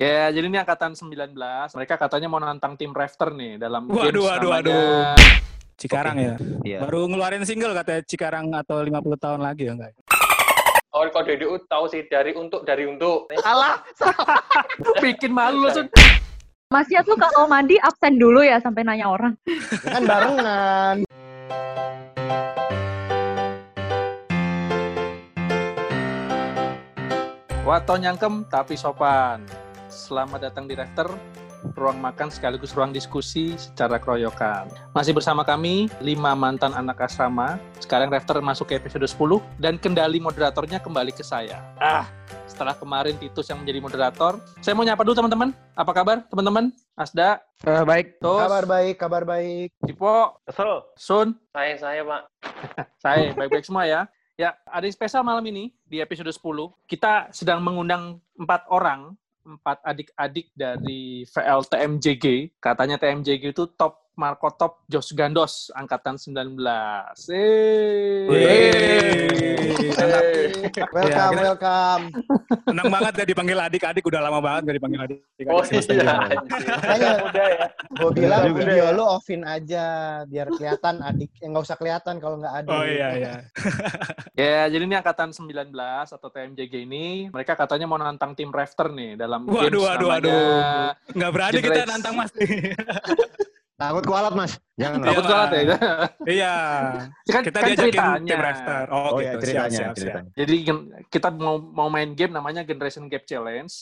Ya, jadi ini angkatan 19. Mereka katanya mau nantang tim Rafter nih dalam Waduh, games waduh, namanya... waduh. Cikarang ya. Iya. Baru ngeluarin single katanya Cikarang atau 50 tahun lagi ya enggak? Oh, kalau DDU tahu sih dari untuk dari untuk. Alah, salah. Bikin malu loh, Sun. Masnya tuh kalau mandi absen dulu ya sampai nanya orang. kan barengan. Wato nyangkem tapi sopan. Selamat datang di Rafter, ruang makan sekaligus ruang diskusi secara keroyokan. Masih bersama kami, lima mantan anak asrama. Sekarang Rafter masuk ke episode 10 dan kendali moderatornya kembali ke saya. Ah, setelah kemarin Titus yang menjadi moderator, saya mau nyapa dulu teman-teman. Apa kabar teman-teman? Asda, Eh, baik. Tos, Kabar baik, kabar baik. Cipo, Kesel. Sun, Saya saya Pak. saya baik-baik semua ya. Ya, ada yang spesial malam ini di episode 10. Kita sedang mengundang empat orang, empat adik-adik dari VLTMJG. Katanya TMJG itu top Marco Top Jos Gandos angkatan 19. Eh. Yeay. Welcome, Ya, welcome. Senang banget ya dipanggil adik-adik, udah lama banget gak dipanggil adik. Oh iya. jalan. Makanya Udah ya. gue bilang Udah, video ya. lu offin aja biar kelihatan adik. Yang nggak usah kelihatan kalau nggak adik. Oh iya iya. Ya, jadi ini angkatan 19 atau TMJG ini, mereka katanya mau nantang tim Rafter nih dalam Waduh, games waduh, namanya waduh. Nggak berani kita nantang mas. Takut kualat mas. Jangan. Iya, Takut banget ya. iya. kan, Kita kan diajakin ceritanya. tim Rafter. Oh, Oh, gitu. ya ceritanya. siap, siap. ceritanya. Jadi kita mau mau main game namanya Generation Gap Challenge.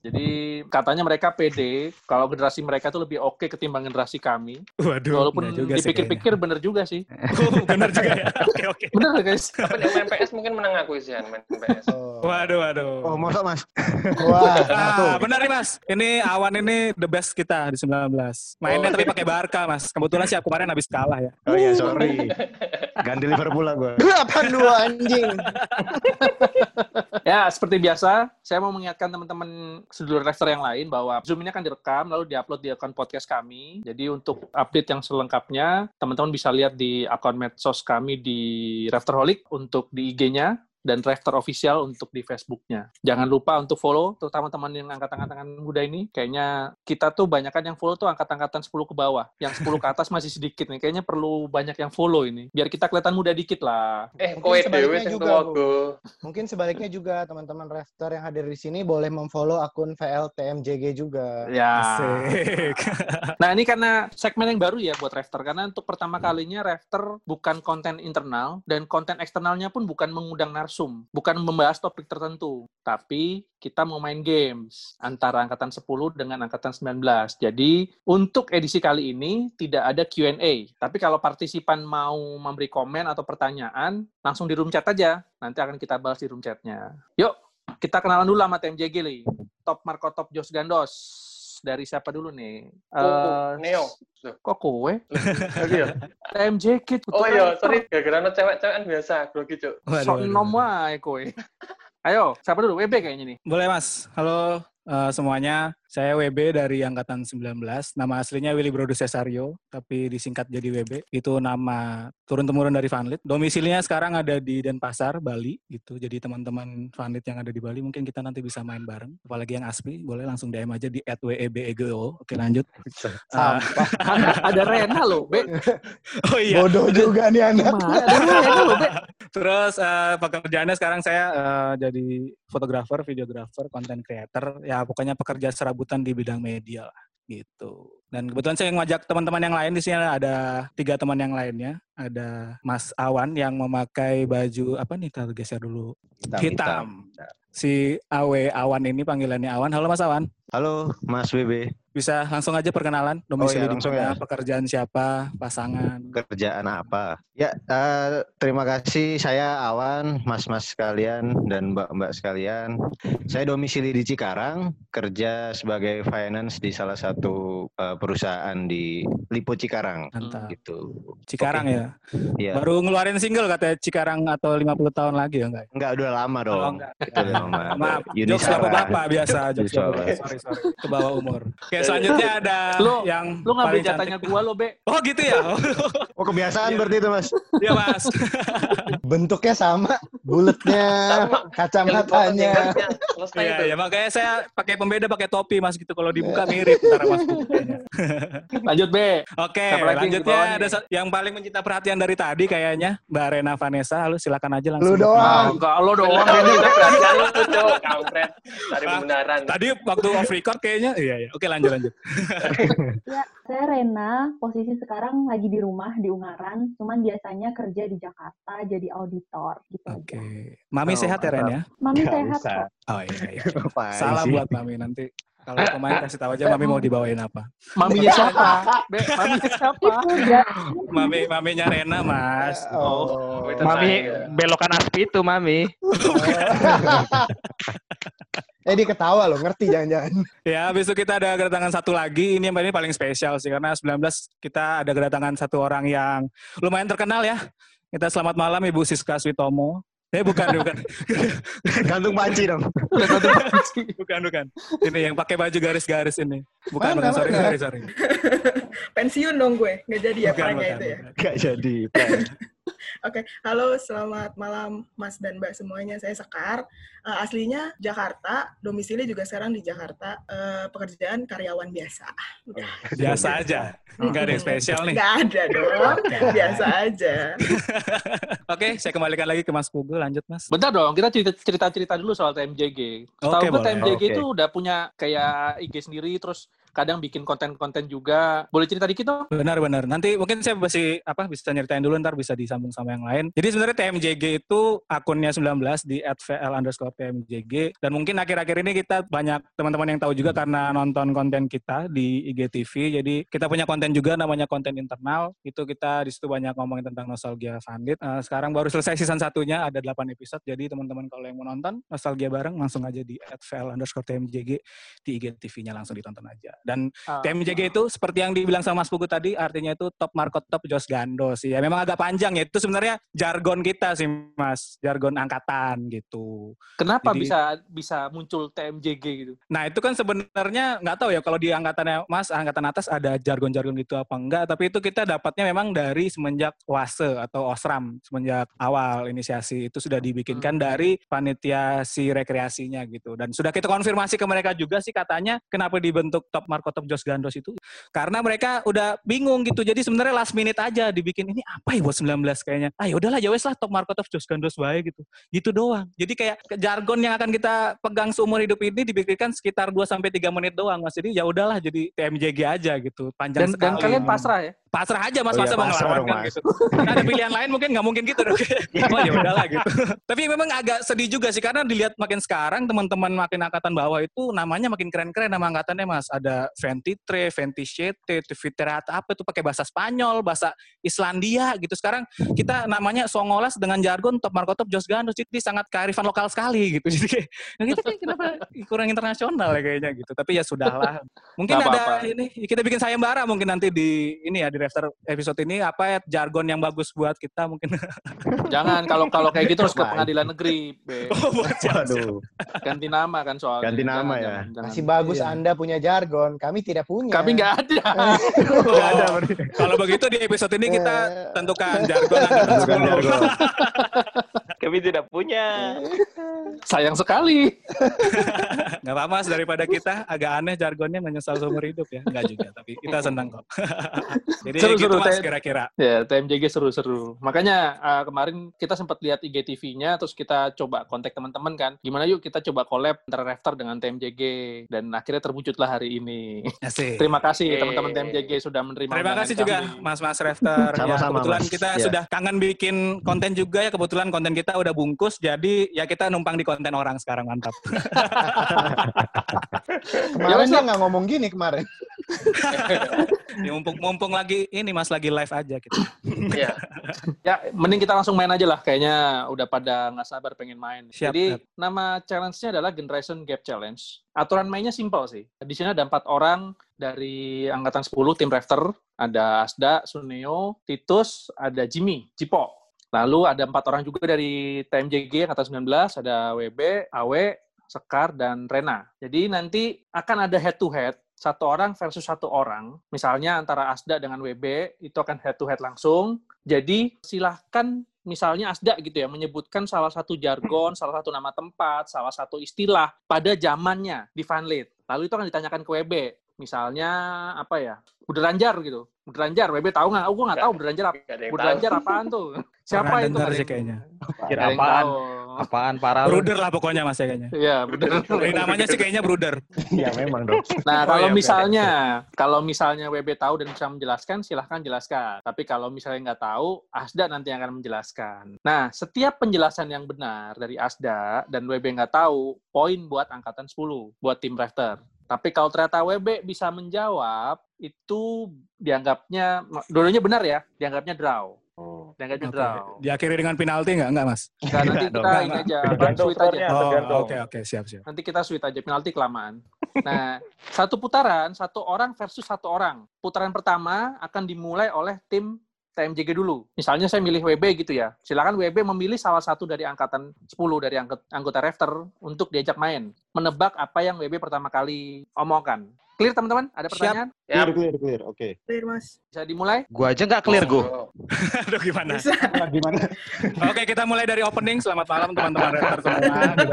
Jadi katanya mereka pede kalau generasi mereka tuh lebih oke ketimbang generasi kami. Waduh. Walaupun juga sih dipikir-pikir bener juga sih. Oh, bener juga ya. Oke oke. Bener nggak, guys? Tapi yang main PS mungkin menang aku sih main PS. Oh. Waduh waduh. Oh masa mas? Wah, Ah, benar nih Mas. Ini Awan ini the best kita di 19. Mainnya Oh. tapi pakai Barca, Mas. Kebetulan sih aku kemarin habis kalah ya. Oh iya sorry. Ganti Liverpool lah gue. delapan dua anjing. Ya, seperti biasa, saya mau mengingatkan teman-teman sedulur Rafter yang lain bahwa Zoom ini akan direkam lalu diupload di akun podcast kami. Jadi untuk update yang selengkapnya, teman-teman bisa lihat di akun medsos kami di Rafterholic untuk di IG-nya dan Rafter Official untuk di Facebook-nya. Jangan lupa untuk follow, terutama teman yang angkatan-angkatan muda ini. Kayaknya kita tuh banyak kan yang follow tuh angkatan-angkatan 10 ke bawah. Yang 10 ke atas masih sedikit nih. Kayaknya perlu banyak yang follow ini. Biar kita kelihatan muda dikit lah. Eh, Mungkin kowe sebaliknya dewe sing juga. Mungkin sebaliknya juga teman-teman Rafter yang hadir di sini boleh memfollow akun VLTMJG juga. Ya. Asik. Nah ini karena segmen yang baru ya buat Rafter karena untuk pertama kalinya Rafter bukan konten internal dan konten eksternalnya pun bukan mengundang narsum, bukan membahas topik tertentu, tapi kita mau main games antara angkatan 10 dengan angkatan 19. Jadi untuk edisi kali ini tidak ada Q&A, tapi kalau partisipan mau memberi komen atau pertanyaan langsung di room chat aja. Nanti akan kita bahas di room chatnya. Yuk kita kenalan dulu sama TMJG li. Top Marco Top Jos Gandos. Dari siapa dulu nih? Eh, Neo. Kok kowe? Lagi ya? TMJG. Oh iya, sorry. Gara-gara no cewek-cewekan biasa, Cuk. Waduh, Sok nom wae kowe. Ayo, siapa dulu? WB kayaknya nih. Boleh, Mas. Halo eh, semuanya. Saya WB dari angkatan 19. Nama aslinya Willy Brodus Cesario, tapi disingkat jadi WB. Itu nama turun-temurun dari Vanlit. Domisilinya sekarang ada di Denpasar, Bali gitu. Jadi teman-teman Vanlit yang ada di Bali mungkin kita nanti bisa main bareng. Apalagi yang asli, boleh langsung DM aja di @webego. Oke, lanjut. Ah, ada, ada Rena loh, Be. oh iya. Bodoh juga nih anak. Gimana? Ada Rena loh, Be. Terus eh, pekerjaannya sekarang saya eh, jadi fotografer, videografer, content creator. Ya pokoknya pekerja serabutan di bidang media lah gitu. Dan kebetulan saya ngajak teman-teman yang lain di sini ada tiga teman yang lainnya. Ada Mas Awan yang memakai baju apa nih? Kita geser dulu. Hitam. Si Awe Awan ini panggilannya Awan. Halo Mas Awan. Halo Mas WB. Bisa langsung aja perkenalan domisili iya, di mana, ya. pekerjaan siapa, pasangan. Kerjaan apa? Ya eh, terima kasih saya Awan, mas-mas sekalian dan mbak-mbak sekalian. Saya domisili di Cikarang, kerja sebagai finance di salah satu eh, perusahaan di Lipo Cikarang. Mantap. Gitu. Cikarang Oke. ya. Iya. Baru ngeluarin single katanya Cikarang atau 50 tahun lagi ya enggak? Enggak udah lama dong. Oh, enggak. Itu udah lama. Maaf, jokes bapak-bapak biasa. Jokes bapak. Sorry, sorry. Ke bawah umur. Oke, selanjutnya ada Lu- yang Lu ngambil jatahnya gua lo, Be. Oh gitu ya? Oh kebiasaan Iya. berarti itu mas. Iya mas. Bentuknya sama, bulatnya, Sama. kacamatanya. Iya, ya, makanya saya pakai pembeda pakai topi mas gitu. Kalau dibuka mirip ntar mas. Lanjut B. Oke, lanjutnya ada yang paling mencita perhatian dari tadi kayaknya Mbak Rena Vanessa. Halo, silakan aja langsung. Lu doang. Ah, enggak, lo doang. Perhatian lu tuh, Cok. Kampret. Pembenaran. Tadi waktu off record kayaknya, iya iya. Oke lanjut lanjut. Ya, saya Rena, posisi sekarang lagi di rumah di Ungaran, cuman biasanya kerja di Jakarta jadi auditor gitu Oke, aja. Mami Oh, sehat ya Ren ya? Mami Nggak sehat usah. kok. Oh iya iya. Sih? buat Mami nanti. Kalau pemain kasih tahu aja Mami mau dibawain apa. Maminya siapa? Be, maminya siapa? Itu ya. Mami maminya Rena mas. Oh. Itu Mami saya. belokan aspi itu Mami. Eh dia ketawa loh, ngerti jangan-jangan. Ya, itu kita ada kedatangan satu lagi. Ini yang ini paling spesial sih karena 19 kita ada kedatangan satu orang yang lumayan terkenal ya. Kita selamat malam Ibu Siska Switomo. Eh bukan, bukan. Gantung panci dong. Satu panci. bukan, bukan. Ini yang pakai baju garis-garis ini. Bukan, Mana, bukan. Sorry, mana? sorry, sorry. Pensiun dong gue, nggak jadi ya Bukan, bukan, itu ya. bukan. Gak jadi. Oke, halo selamat malam Mas dan Mbak semuanya. Saya Sekar, Eh, aslinya Jakarta, domisili juga sekarang di Jakarta. Eh, pekerjaan karyawan biasa. Udah, Biasa aja. Enggak ada yang spesial nih. nggak ada dong, biasa aja. Oke, saya kembalikan lagi ke Mas Pugu. Lanjut, Mas. Bentar dong, kita cerita- cerita-cerita dulu soal TMJG. Oke, gue boleh. TMJG Oke. itu udah punya kayak IG sendiri, terus kadang bikin konten-konten juga. Boleh cerita dikit dong? Benar-benar. Nanti mungkin saya masih apa bisa nyeritain dulu ntar bisa disambung sama yang lain. Jadi sebenarnya TMJG itu akunnya 19 di @vl underscore TMJG dan mungkin akhir-akhir ini kita banyak teman-teman yang tahu juga karena nonton konten kita di IGTV. Jadi kita punya konten juga namanya konten internal. Itu kita di situ banyak ngomongin tentang nostalgia Vandit. Eh, sekarang baru selesai season satunya ada 8 episode. Jadi teman-teman kalau yang mau nonton nostalgia bareng langsung aja di @vl underscore TMJG di IGTV-nya langsung ditonton aja. Dan Ah, TMJG itu seperti yang dibilang sama Mas Pugu tadi, artinya itu top market top Jos Gando sih. Ya memang agak panjang ya. Itu sebenarnya jargon kita sih, Mas. Jargon angkatan gitu. Kenapa Jadi- bisa bisa muncul TMJG gitu? Nah itu kan sebenarnya nggak tahu ya kalau di angkatannya Mas, angkatan atas ada jargon-jargon gitu apa enggak. Tapi itu kita dapatnya memang dari semenjak WASE atau OSRAM. Semenjak awal inisiasi itu sudah dibikinkan dari panitia si rekreasinya gitu. Dan sudah kita konfirmasi ke mereka juga sih katanya kenapa dibentuk top market top Jos Gandos itu. Karena mereka udah bingung gitu. Jadi sebenarnya last minute aja dibikin ini apa ya buat 19 kayaknya. Ah ya udahlah ya wes lah top market top Jos Gandos baik gitu. Gitu doang. Jadi kayak jargon yang akan kita pegang seumur hidup ini dipikirkan sekitar 2 sampai 3 menit doang Mas. Jadi ya udahlah jadi TMJG aja gitu. Panjang Dan, dan sekali. kalian pasrah ya? Pasrah aja Mas Oh iya, masa mau pasrah ngelawan dong, kan Mas. gitu. Nah, ada pilihan lain mungkin nggak mungkin gitu dong. oh ya udahlah gitu. Tapi memang agak sedih juga sih karena dilihat makin sekarang teman-teman makin angkatan bawah itu namanya makin keren-keren nama angkatannya Mas. Ada Ventitre, Ventisiete, Tiviterata apa itu pakai bahasa Spanyol, bahasa Islandia gitu. Sekarang kita namanya Songolas dengan jargon top marco top Jos Gandos jadi sangat kearifan lokal sekali gitu. Jadi kayak nah kita kayak kenapa kurang internasional ya kayaknya gitu. Tapi ya sudahlah. Mungkin Nggak ada apa-apa. ini kita bikin sayembara mungkin nanti di ini ya di daftar episode ini apa ya jargon yang bagus buat kita mungkin. Jangan kalau kalau kayak gitu harus ke pengadilan negeri. Be. Oh. Ganti nama kan soalnya. Ganti nama Jangan, ya. jangan, jangan. Masih bagus Iya. Anda punya jargon, kami tidak punya. Kami nggak ada. Nggak ada berarti. Kalau begitu di episode ini kita Eh. tentukan jargon 10. jargon. Kami tidak punya. Sayang sekali. Nggak apa-apa Mas, daripada kita agak aneh jargonnya menyesal seumur hidup ya. Enggak juga, tapi kita senang kok. Jadi Seru-seru, gitu Mas Teh. kira-kira. Ya, TMJG seru-seru. Makanya uh, kemarin kita sempat lihat IGTV-nya, terus kita coba kontak teman-teman kan. Gimana yuk kita coba collab antara Rafter dengan TMJG. Dan akhirnya terwujudlah hari ini. Asik. Terima kasih teman-teman TMJG sudah menerima Terima kasih juga kami. Mas-mas Rafter. ya, Sama-sama, kebetulan Mas. kita Ya. sudah kangen bikin konten juga ya. Kebetulan konten kita udah bungkus. Jadi ya kita numpang di konten orang sekarang mantap. Kemarin Ya, dia nggak ngomong gini kemarin. Ya, mumpung, mumpung lagi ini Mas lagi live aja gitu. Iya. Ya, mending kita langsung main aja lah. Kayaknya udah pada nggak sabar pengen main. Siap, Jadi siap. nama challenge-nya adalah Generation Gap Challenge. Aturan mainnya simpel sih. Di sini ada empat orang dari angkatan 10 tim Rafter. Ada Asda, Suneo, Titus, ada Jimmy, Cipo. Lalu ada empat orang juga dari TMJG angkatan 19, ada WB, Awe, Sekar, dan Rena. Jadi nanti akan ada head to head satu orang versus satu orang. Misalnya antara Asda dengan WB itu akan head to head langsung. Jadi silahkan misalnya Asda gitu ya, menyebutkan salah satu jargon, salah satu nama tempat, salah satu istilah pada zamannya di Vanlit. Lalu itu akan ditanyakan ke WB. Misalnya apa ya? Buderanjar gitu. Buderanjar, WB tahu nggak? Oh, gue nggak tahu Buderanjar apa. Buderanjar apaan tuh? Siapa itu? dengar sih yang- kayaknya. Kira apaan? Apaan parah lu? Bruder lah pokoknya mas ya kayaknya. Iya. Dari namanya sih kayaknya Bruder. Iya memang dong. Nah, Oh, kalau iya, oke. misalnya kalau misalnya WB tahu dan bisa menjelaskan, silahkan jelaskan. Tapi kalau misalnya nggak tahu, Asda nanti yang akan menjelaskan. Nah, setiap penjelasan yang benar dari Asda dan WB nggak tahu, poin buat angkatan 10, buat tim Rafter. Tapi kalau ternyata WB bisa menjawab, itu dianggapnya, dulunya benar ya, dianggapnya draw. Oh. Dianggapnya Oke. draw. Diakhiri dengan penalti nggak? Nggak mas? Nggak, nanti Enggak kita dong. ini aja, Tergantung sweet aja. Oh, oke oke siap siap. Nanti kita sweet aja, penalti kelamaan. Nah, satu putaran, satu orang versus satu orang. Putaran pertama akan dimulai oleh tim TMJG dulu. Misalnya saya milih WB gitu ya. Silakan WB memilih salah satu dari angkatan 10 dari anggot- anggota Rafter untuk diajak main. Menebak apa yang WB pertama kali omongkan. Clear teman-teman? Ada Siap. pertanyaan? Clear, clear, clear. Oke. Clear, Mas. Bisa dimulai? Gua aja nggak clear gua. Oh, Aduh gimana? Bisa. Gimana? Oke kita mulai dari opening. Selamat malam teman-teman semua. gitu.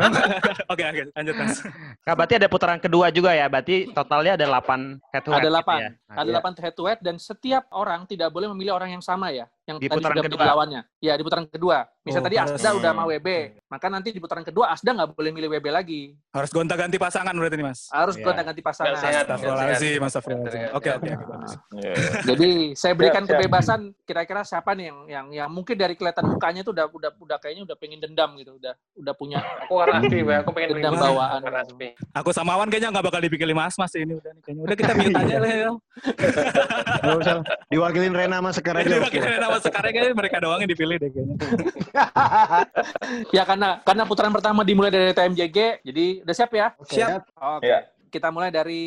Oke oke lanjut mas. Nah, berarti ada putaran kedua juga ya. Berarti totalnya ada 8 head to head. Ada gitu 8. ya. Ada 8 head to head dan setiap orang tidak boleh memilih orang yang sama ya. Yang Di tadi putaran sudah kedua. lawannya. Ya, di putaran kedua. Misalnya Oh, tadi harus- Asda udah sama WB. Maka nanti di putaran kedua Asda nggak boleh milih WB lagi. Harus gonta-ganti pasangan berarti nih mas. Harus Iya. gonta-ganti pasangan. Astagfirullahaladzim, astagfirullahaladzim. Sehat, Oke oke. Iya. Jadi saya berikan Siap, siap. kebebasan kira-kira siapa nih yang yang yang mungkin dari kelihatan mukanya tuh udah udah udah kayaknya udah pengen dendam gitu, udah udah punya aku warna asli, Bay. aku pengen Dendam bawaan. Asli. Aku sama Wan kayaknya nggak bakal dipilih mas mas ini udah nih kayaknya. Udah kita mute aja lah ya. Diwakilin Rena sama Sekar aja. Oke. pakai nama sekarang kayaknya mereka doang yang dipilih deh kayaknya. ya karena karena putaran pertama dimulai dari TMJG. Jadi udah siap ya? Siap. Oke. Iya. Kita mulai dari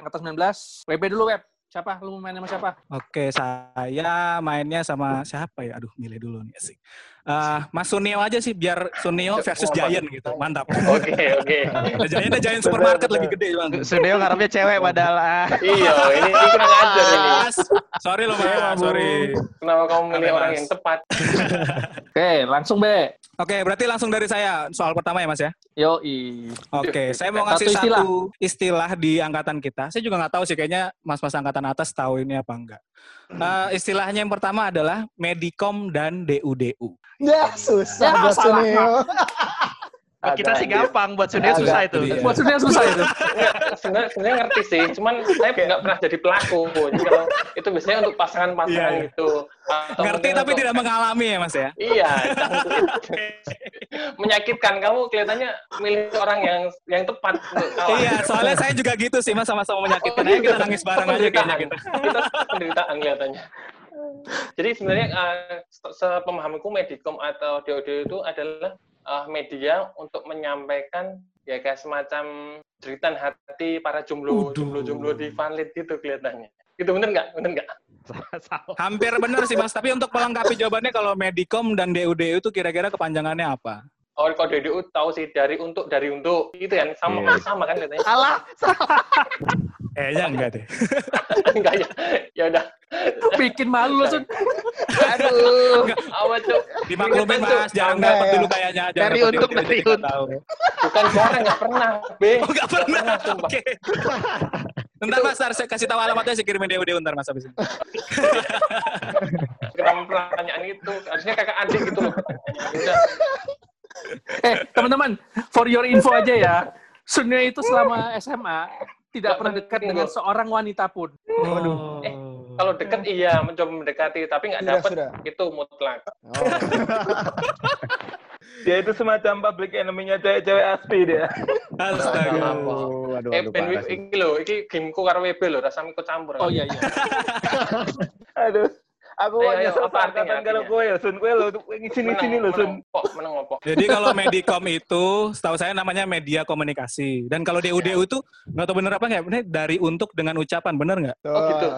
angkatan 19. WB dulu, Web. Siapa? Lu mau main sama siapa? Oke, saya mainnya sama siapa ya? Aduh, milih dulu nih asik. Eh, Mas Sunio aja sih, biar Sunio versus Giant gitu. Mantap. Oke, oke. Nah, Giant ada Giant supermarket lebih gede bang. Suneo ngarepnya cewek padahal ah. Iya, ini, ini kurang ajar ini. Mas, sorry loh mas, sorry. Kenapa kamu milih orang yang tepat? Oke, langsung, Be. Oke, berarti langsung dari saya soal pertama ya mas ya. Yoi. Oke, saya mau Satu ngasih istilah. satu istilah di angkatan kita. Saya juga nggak tahu sih, kayaknya mas-mas angkatan atas tahu ini apa enggak. Eh, istilahnya yang pertama adalah Medicom dan DUDU. Ya, susah Ya. Suneo. Buat kita sih gampang, buat Agak. susah itu. Iya. Maksudnya susah itu. Sebenarnya sebenarnya ngerti sih, cuman saya nggak pernah jadi pelaku. Jadi kalau itu biasanya untuk pasangan-pasangan Iya, iya. gitu. Atau Ngerti tapi untuk- tidak mengalami ya mas ya. Iya, menyakitkan kamu kelihatannya milih orang yang yang tepat. Iya, soalnya saya juga gitu sih mas sama-sama menyakitkan. Oh, Ayo gitu. kita nangis bareng aja kayaknya kita. Kita penderitaan kelihatannya. Jadi sebenarnya eh, se- sepemahamanku Medicom atau DOD itu adalah eh, media untuk menyampaikan ya kayak semacam jeritan hati para jomblo Waduh. jomblo-jomblo di fanlit gitu kelihatannya. Itu bener nggak? Bener nggak? Salah. Hampir benar sih mas, tapi untuk melengkapi jawabannya kalau Medicom dan DUDU itu kira-kira kepanjangannya apa? Oh, kalau DDU tahu sih dari untuk dari untuk gitu ya sama Iya. sama kan katanya. Salah. Kayaknya enggak deh. Enggak ya. Ya udah. Bikin malu loh, Sun. Aduh. Apa tuh? Dimaklumin mas, jangan Enggak, dapat ya. dulu kayaknya. Jangan Dari untuk, dari nggak untuk. tahu. Bukan jarang nggak pernah. B. Oh, nggak pernah. Oke. Ntar mas, saya kasih tahu alamatnya, saya kirimin DUDU ntar mas habis ini. Kenapa pertanyaan itu? Harusnya kakak adik gitu loh. Udah. Eh, teman-teman, for your info aja ya. Sunyo itu selama SMA tidak pernah dekat dengan loh. seorang wanita pun. Waduh. Eh, Kalau deket iya mencoba mendekati, tapi nggak sudah. itu mutlak. Oh. Dia itu semacam public enemy-nya cewek-cewek asli dia. Astaga. Aduh, aduh, Eh, aduh, parah sih. iki lho, iki gameku karo WB lho, rasa ikut campur. Oh iya iya. Aduh. Aku Ayo, mau ayo, nyesel apa artinya, angkatan kalau kowe ya, Sun. Kowe lo sini-sini lo, Sun. Meneng apa? Jadi kalau Medicom itu, setahu saya namanya media komunikasi. Dan kalau DUDU itu, nggak tahu bener apa nggak, bener dari untuk dengan ucapan, bener nggak? Oh, gitu.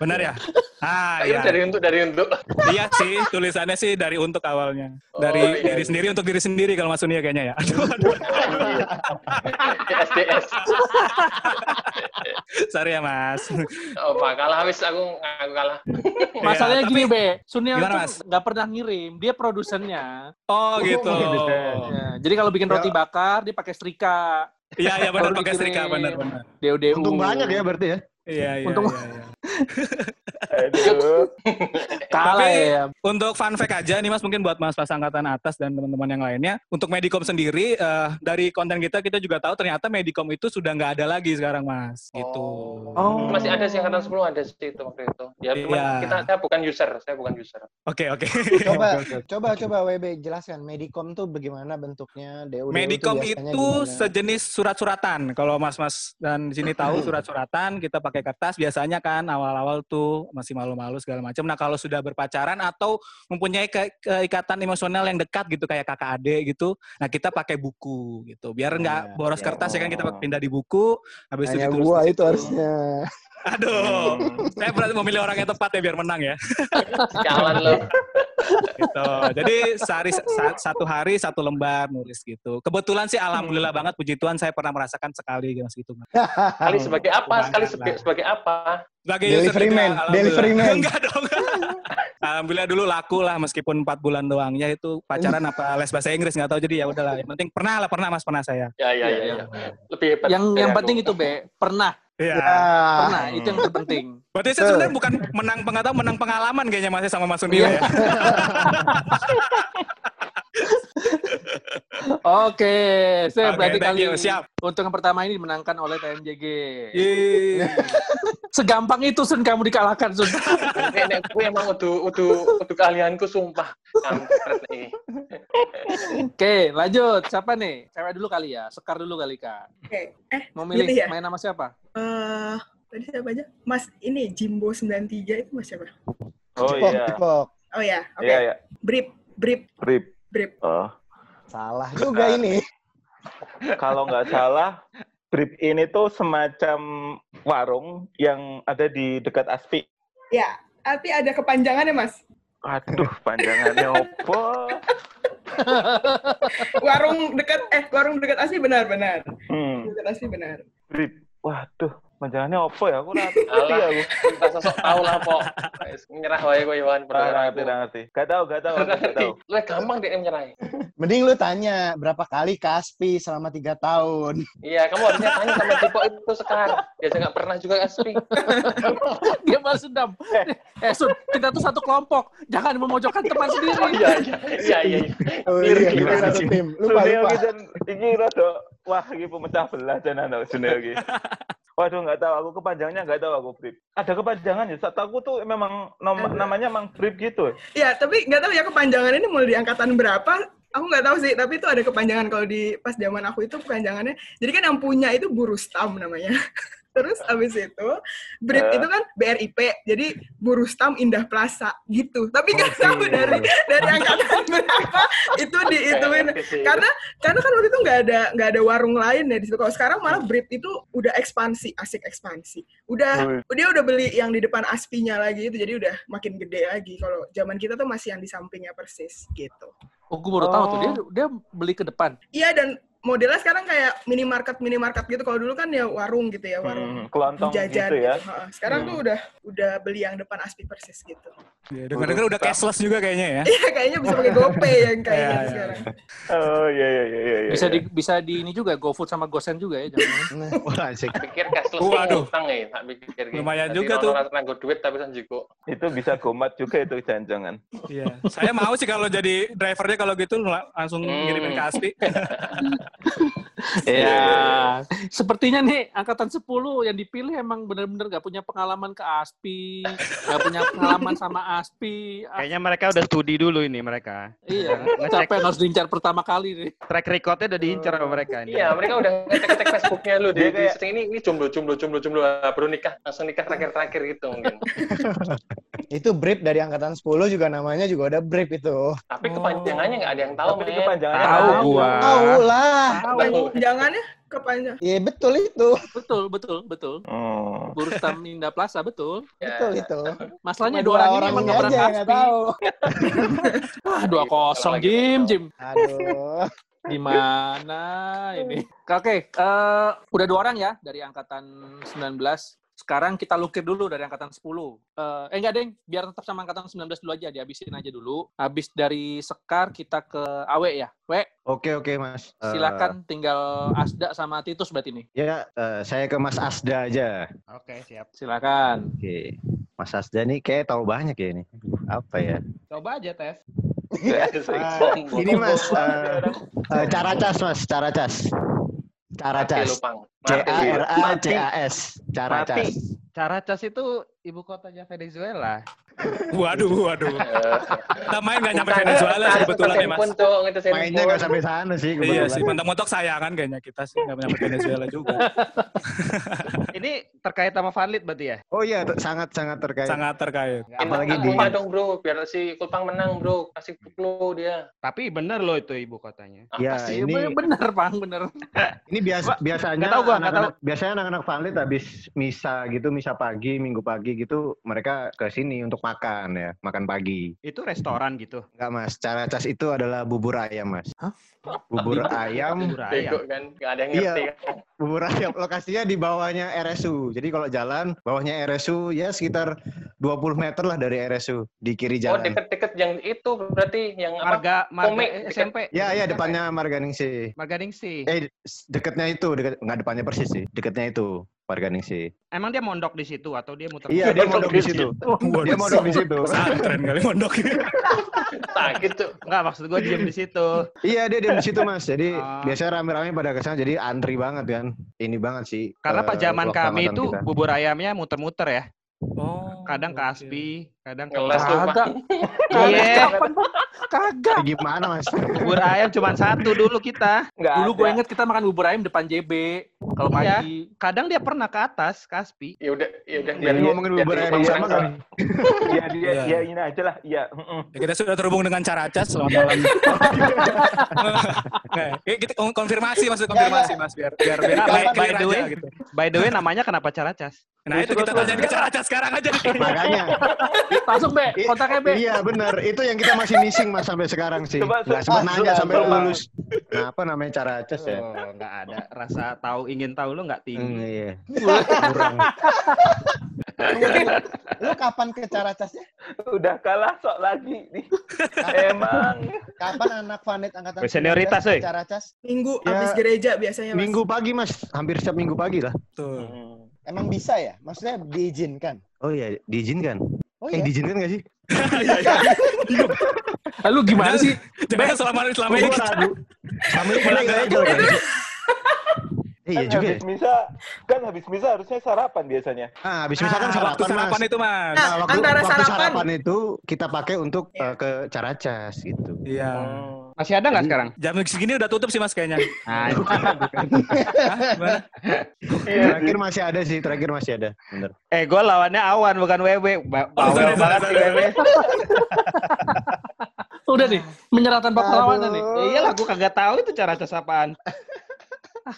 Bener ya? Ah, iya. dari untuk dari untuk. Iya sih, tulisannya sih dari untuk awalnya. Oh, Dari iya, diri iya. sendiri untuk diri sendiri kalau Mas Unia kayaknya ya. Aduh, aduh. SDS. Sorry ya Mas. Oh, Pak, kalah wis aku aku kalah. Masalahnya Iya, gini, tapi- Be. Sunil Gimana, tuh Mas? nggak pernah ngirim. Dia produsennya. Oh gitu. Ya, jadi kalau bikin roti bakar, dia pakai setrika. Iya iya benar pakai setrika dikirim. benar benar. Untung banyak ya berarti ya. Iya iya. Untung- iya, iya. Aduh. Kalah Tapi- ya. Untuk fun fact aja nih Mas mungkin buat Mas pas angkatan atas dan teman-teman yang lainnya untuk Medicom sendiri eh, dari konten kita kita juga tahu ternyata Medicom itu sudah nggak ada lagi sekarang Mas gitu. Oh. Masih ada sih angkatan 10 ada sih itu waktu itu. Ya, cuman Iya. kita saya bukan user, saya bukan user. Oke oke. Coba, coba, coba WB jelaskan. Medicom tuh bagaimana bentuknya? DU, Medicom itu gimana? sejenis surat-suratan. Kalau mas-mas dan di sini tahu surat-suratan, kita pakai kertas biasanya kan awal-awal tuh masih malu-malu segala macam. Nah kalau sudah berpacaran atau mempunyai ke- keikatan emosional yang dekat gitu kayak kakak adik gitu, nah kita pakai buku gitu. Biar nggak Iya, boros iya. kertas ya kan kita pindah di buku. Habis Hanya itu ditulis gua itu situ. harusnya. Aduh, saya berarti memilih orang yang tepat ya biar menang ya. Jalan lo. gitu. Jadi sehari sa- satu hari satu lembar nulis gitu. Kebetulan sih alhamdulillah banget puji Tuhan saya pernah merasakan sekali gitu. Mas. Sekali sebagai apa? Sekali Kebanggaan sebagai, lah. sebagai apa? Sebagai Delivery man, alhamdulillah. delivery man. Enggak dong. alhamdulillah dulu laku lah meskipun empat bulan doang. Ya itu pacaran apa les bahasa Inggris nggak tahu jadi ya udahlah. Yang penting pernah lah pernah mas pernah saya. Ya, ya, ya. Iya, ya. Lebih hebat. Yang yang penting itu, Be. Pernah. Iya. Pernah. Itu yang terpenting. Berarti saya sebenarnya bukan menang pengetahuan, menang pengalaman kayaknya masih sama Mas Sunil Iya. ya. Oke, saya Oke, berarti kali you. Siap. untuk yang pertama ini dimenangkan oleh TMJG. Yeay. Segampang itu Sun kamu dikalahkan Sun. Nek, nek, gue emang udah, udah, udah keahlianku sumpah. Oke, lanjut. Siapa nih? Cewek dulu kali ya. Sekar dulu kali Kak. Oke. Eh, Mau milih Milih ya? main nama siapa? eh tadi siapa aja? Mas ini Jimbo 93 itu Mas siapa? Oh iya. Oh ya, oke. Iya, iya. Brip, Brip, Rip. Brip. Oh. Salah juga ini. Kalau nggak salah, Brip ini tuh semacam warung yang ada di dekat Aspi. Ya, tapi ada kepanjangannya Mas. Aduh, panjangannya opo? Warung dekat eh warung dekat asli benar benar. Hmm, Dekat asli benar. Brip. Waduh, panjangannya opo ya? Aku ngerti Alah, aku. kita sosok tahu lah, Pok. Wes, Nyerah wae gue, Yohan. Nggak ngerti, nggak ngerti. Gak tahu, gak tahu, Nggak gak tahu. Lu gampang deh nyerah. Mending lu tanya berapa kali Kaspi selama tiga tahun. Iya, kamu harusnya tanya sama Tipo itu sekarang. Dia nggak pernah juga asli. Dia balas dendam. Eh Sun, kita tuh satu kelompok. Jangan memojokkan teman sendiri. Iya, iya, iya, iya. Oh iya, kita gimana satu tim. Lupa, lupa. dan iki rada wah iki pemecah belah tenan tau Sunil ki. Waduh nggak tahu aku kepanjangannya nggak tahu aku Brip. Ada kepanjangannya. Saat aku tuh memang nom- Ada. namanya emang Brip gitu. Iya, tapi nggak tahu ya kepanjangan ini mulai di angkatan berapa. Aku nggak tahu sih, tapi itu ada kepanjangan kalau di pas zaman aku itu kepanjangannya. Jadi kan yang punya itu Burustam namanya. Terus abis itu BRIP Eh. itu kan BRIP, jadi Burustam Indah Plaza gitu. Tapi nggak tahu Oke. dari dari angkatan berapa itu diituin. Karena karena kan waktu itu nggak ada nggak ada warung lain ya di situ. Kalau sekarang malah BRIP itu udah ekspansi, asik ekspansi. Udah Wih. dia udah beli yang di depan aspinya lagi itu jadi udah makin gede lagi. Kalau zaman kita tuh masih yang di sampingnya persis gitu. Oh, gue baru tahu tuh dia dia beli ke depan. Iya dan modelnya sekarang kayak minimarket minimarket gitu. Kalau dulu kan ya warung gitu ya, warung Hmm, kelontong jajan gitu ya. Ha, Sekarang tuh udah udah beli yang depan aspi persis gitu. Ya, dengar-dengar udah cashless juga kayaknya ya. Iya kayaknya bisa pakai GoPay yang kayak gitu iya. sekarang. Oh iya iya iya iya. iya. Bisa di bisa di ini juga GoFood sama GoSend juga ya jangan. Wah, asik. pikir cashless Waduh. utang ya, tak pikir. gitu. Lumayan juga kalau tuh. nanggo duit tapi kan juga. itu bisa gomat juga itu jangan-jangan. Iya. Saya mau sih kalau jadi drivernya kalau gitu la- langsung Hmm. ngirimin ke Aspi. that. Ya, sepertinya nih angkatan 10 yang dipilih emang bener-bener gak punya pengalaman ke ASPI, gak punya pengalaman sama ASPI. Ah, Kayaknya mereka udah studi dulu ini mereka. iya, Ngecek. capek harus diincar pertama kali nih. Track recordnya udah diincar sama mereka ini. Iya, mereka udah ngecek-ngecek Facebooknya lu. Di, Dia kayak- setting ini, ini jomblo, jomblo, jomblo, jomblo. Ah, Baru nikah, langsung nikah terakhir-terakhir gitu mungkin. Itu Brip dari angkatan 10 juga namanya juga ada Brip itu. Tapi kepanjangannya nggak ada yang tahu, Tapi kepanjangannya Tahu gua. Tahu lah. Kepanjangannya kepanjang. Iya betul itu. Betul, betul, betul. Oh. Burustam Indah Plaza, betul. Ya. Betul itu. Masalahnya dua orang ini orang emang ini pernah nggak ASPI. tahu. Ah, dua kosong, Lagi Jim. Jim. Aduh. Gimana ini? Oke, eh, udah dua orang ya dari angkatan 19. Sekarang kita lukir dulu dari angkatan 10. Eh, eh enggak, Deng. Biar tetap sama angkatan 19 dulu aja. Dihabisin aja dulu. Habis dari Sekar, kita ke Awe ya. We, Oke oke Mas. Eh, silakan tinggal Asda sama Titus berarti nih. ya eh, saya ke Mas Asda aja. Oke, siap. Silakan. Oke. Mas Asda nih kayak tahu banyak ya ini. Apa ya? Coba aja tes. Eh, ini Mas, eh, eh, cara cas Mas, cara cas. Cara cas. C. A R A C A S. Cara cas. Caracas itu ibu kotanya Venezuela. Waduh, waduh. Eh, main nggak nyampe bukan, Venezuela sebetulnya itu ya, Mas. handphone, Cok, itu Mainnya nggak sampai sana sih Iya kebetulan. sih, mentok-mentok sayangan kayaknya kita sih nggak nyampe Venezuela juga. Ini terkait sama Vanlit berarti ya? Oh iya, sangat-sangat terkait. Sangat terkait. Apalagi di- Rumah dong bro, biar si Kulpang menang bro, kasih clue dia. Tapi bener loh itu ibu kotanya. Ya, sih? ini Bener, Bang, bener. ini biasa biasanya nggak tahu gua, nggak anak-anak biasanya anak-anak Vanlit habis misa gitu, misa pagi, minggu pagi gitu, mereka ke sini untuk makan ya, makan pagi. Itu restoran gitu. Enggak Mas, cara cas itu adalah bubur ayam Mas. Bubur ayam, Bubur Bego ayam. kan, nggak ada yang Iya. ngerti kan. bubur ayam lokasinya di bawahnya RSU. Jadi kalau jalan bawahnya RSU ya sekitar 20 meter lah dari RSU di kiri Oh jalan. deket-deket yang itu berarti yang apa? Marga Marga Komik, eh, SMP. Ya, ya depannya Marganingsi. Marga Ningsih. Eh, deketnya itu, deket, nggak depannya persis sih. Deketnya itu, Marganingsi. Emang dia mondok di situ atau dia muter? Iya, dia Mondok di di situ. Dia mondok di situ. Pesantren kali mondok. Sakit tuh. Enggak, maksud gue diem di situ. Iya, dia diam di situ, Mas. Jadi Ah. biasanya rame-rame pada ke sana, jadi antri banget kan. Ini banget sih. Karena eh, pas zaman waktu kami itu kita. bubur ayamnya muter-muter ya. Oh, Kadang ke oke. Aspi, kadang ke Ngeles lu, Kagak. Iya? Kagak. Eh, gimana, Mas? bubur ayam cuma satu dulu kita. Nggak Dulu gue inget kita makan bubur ayam depan JB. Kalau Iya. pagi. Kadang dia pernah ke atas, ke Aspi. Ya udah, ya udah. Jadi ngomongin bubur ayam yang sama kan? Iya, dia, Iya. iya ini aja lah. Iya. Ya, kita sudah terhubung dengan Caracas selamat malam. Oke, kita kon- konfirmasi maksud konfirmasi Mas biar biar biar by, the way, gitu. by the way namanya kenapa Caracas? Nah, itu kita tanya ke Caracas sekarang aja. Makanya. Langsung, Be. Kontaknya, Be. Iya benar, itu yang kita masih missing mas sampai sekarang sih. Coba, Nggak sempat nanya sampai lulus. Nah, apa namanya cara cas ya? Oh, nggak ada rasa tahu ingin tahu lu nggak Hmm, tinggi. iya. Kurang. Lu kapan ke Caracasnya? Udah kalah sok lagi nih. Emang. Kapan anak Vanit angkatan Bersenioritas, 19 ke woy. Caracas? Minggu Ya, habis gereja biasanya mas. Minggu pagi mas, hampir setiap minggu pagi lah. Tuh. Emang bisa ya? Maksudnya diizinkan? Oh iya, diizinkan. Oh Eh, iya? diizinkan nggak sih? Eh, Lu gimana sih? Jangan selama selama ini kita. Sama ini kita kan? Eh, iya Kan juga ya. habis misa, kan habis misa harusnya sarapan biasanya. Ah, habis misalkan Ah, sarapan, waktu sarapan mas. itu Mas. Nah, Nah, waktu, Antara waktu sarapan. sarapan itu kita pakai untuk eh, ke Caracas gitu. Iya. Masih ada nggak sekarang? Jam segini udah tutup sih Mas kayaknya. Nah? Terakhir masih ada sih, terakhir masih ada. Bener. eh gue lawannya Awan bukan WW. Ba- Oh, sorry, banget sih. WW. Udah nih, menyerah tanpa perlawanan nih. Ya iyalah gue kagak tahu itu cara cas apaan.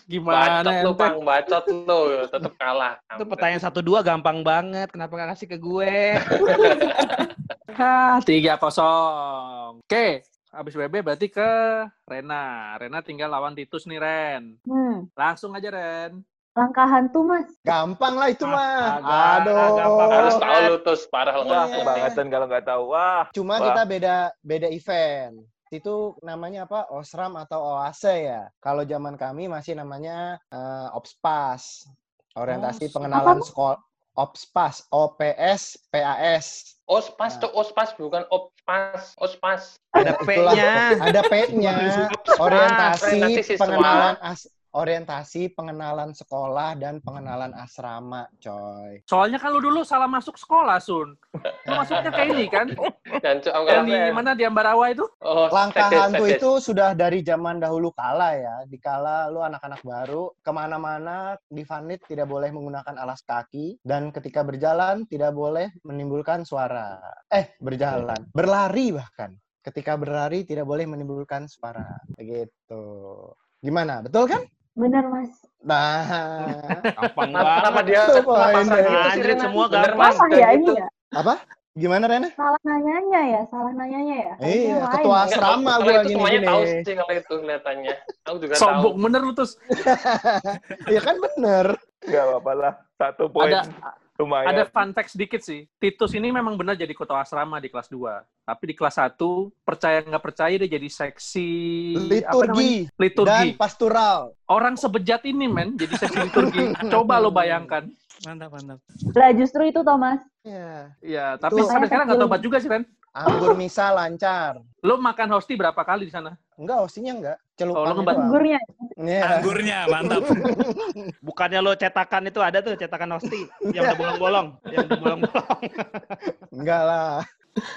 Gimana Bacot lu? Bang. Bacot lu. Tetap kalah. Itu pertanyaan satu dua gampang banget. Kenapa gak kasih ke gue? Ah, tiga kosong. Oke, habis WB berarti ke Rena. Rena tinggal lawan Titus nih, Ren. Hmm, Langsung aja, Ren. langkah hantu mas. Gampang lah itu mah. Agak- Aduh. gampang. Harus tahu lu terus parah lu Wah, kebangetan kalau nggak tahu. Wah. Cuma Wah. kita beda beda event. Itu namanya apa? Osram atau Oase ya. Kalau zaman kami masih namanya eh, Opspas. Orientasi Oh, pengenalan apa? sekolah. Opspas, OPS, PAS. Ospas tuh ospas bukan oppas. Ospas. Ada. P-nya. Ada P-nya. Orientasi Orientasi pengenalan as orientasi pengenalan sekolah dan pengenalan asrama, coy. Soalnya kan lu dulu salah masuk sekolah, Sun. Lu masuknya kayak ini kan? Dan Yang di kalau- mana di Ambarawa itu? Oh, Langkah hantu itu sudah dari zaman dahulu kala ya. Dikala lu anak-anak baru, ke mana-mana di Vanit tidak boleh menggunakan alas kaki. Dan ketika berjalan tidak boleh menimbulkan suara. Eh, berjalan. Berlari bahkan. Ketika berlari tidak boleh menimbulkan suara. Begitu. Gimana? Betul kan? Bener mas. Nah, Gampang Kenapa banget. dia kenapa gitu sih, Anjir, Rena? semua Bener, gampang. Kayak ya gitu. ini ya? apa? Gimana Rena? Salah nanyanya ya, salah nanyanya ya. Iya, lain ketua ya. asrama Enggak, gue gini semuanya tahu sih kalau itu kelihatannya. Aku juga tahu. Sombong bener lu terus. Ya kan bener. Nggak apa-apa lah. Satu poin Ada lumayan. ada fun fact sedikit sih. Titus ini memang benar jadi ketua asrama di kelas 2. Tapi di kelas 1, percaya nggak percaya dia jadi seksi? Liturgi liturgi. dan pastoral. Orang sebejat ini men jadi seksi liturgi. Coba lo bayangkan. Mantap, mantap. Lah justru itu Thomas. Ya. Ya, tapi Itu- sampai sekarang nggak tobat juga sih Ren. Anggur misa lancar. Lo makan hosti berapa kali di sana? Enggak, hostinya enggak. Oh, lo Celupan ngebahas- Anggurnya. Iya. Anggurnya, mantap. Bukannya lo cetakan itu ada tuh cetakan hosti yang udah bolong-bolong, yang udah bolong-bolong. Enggak lah.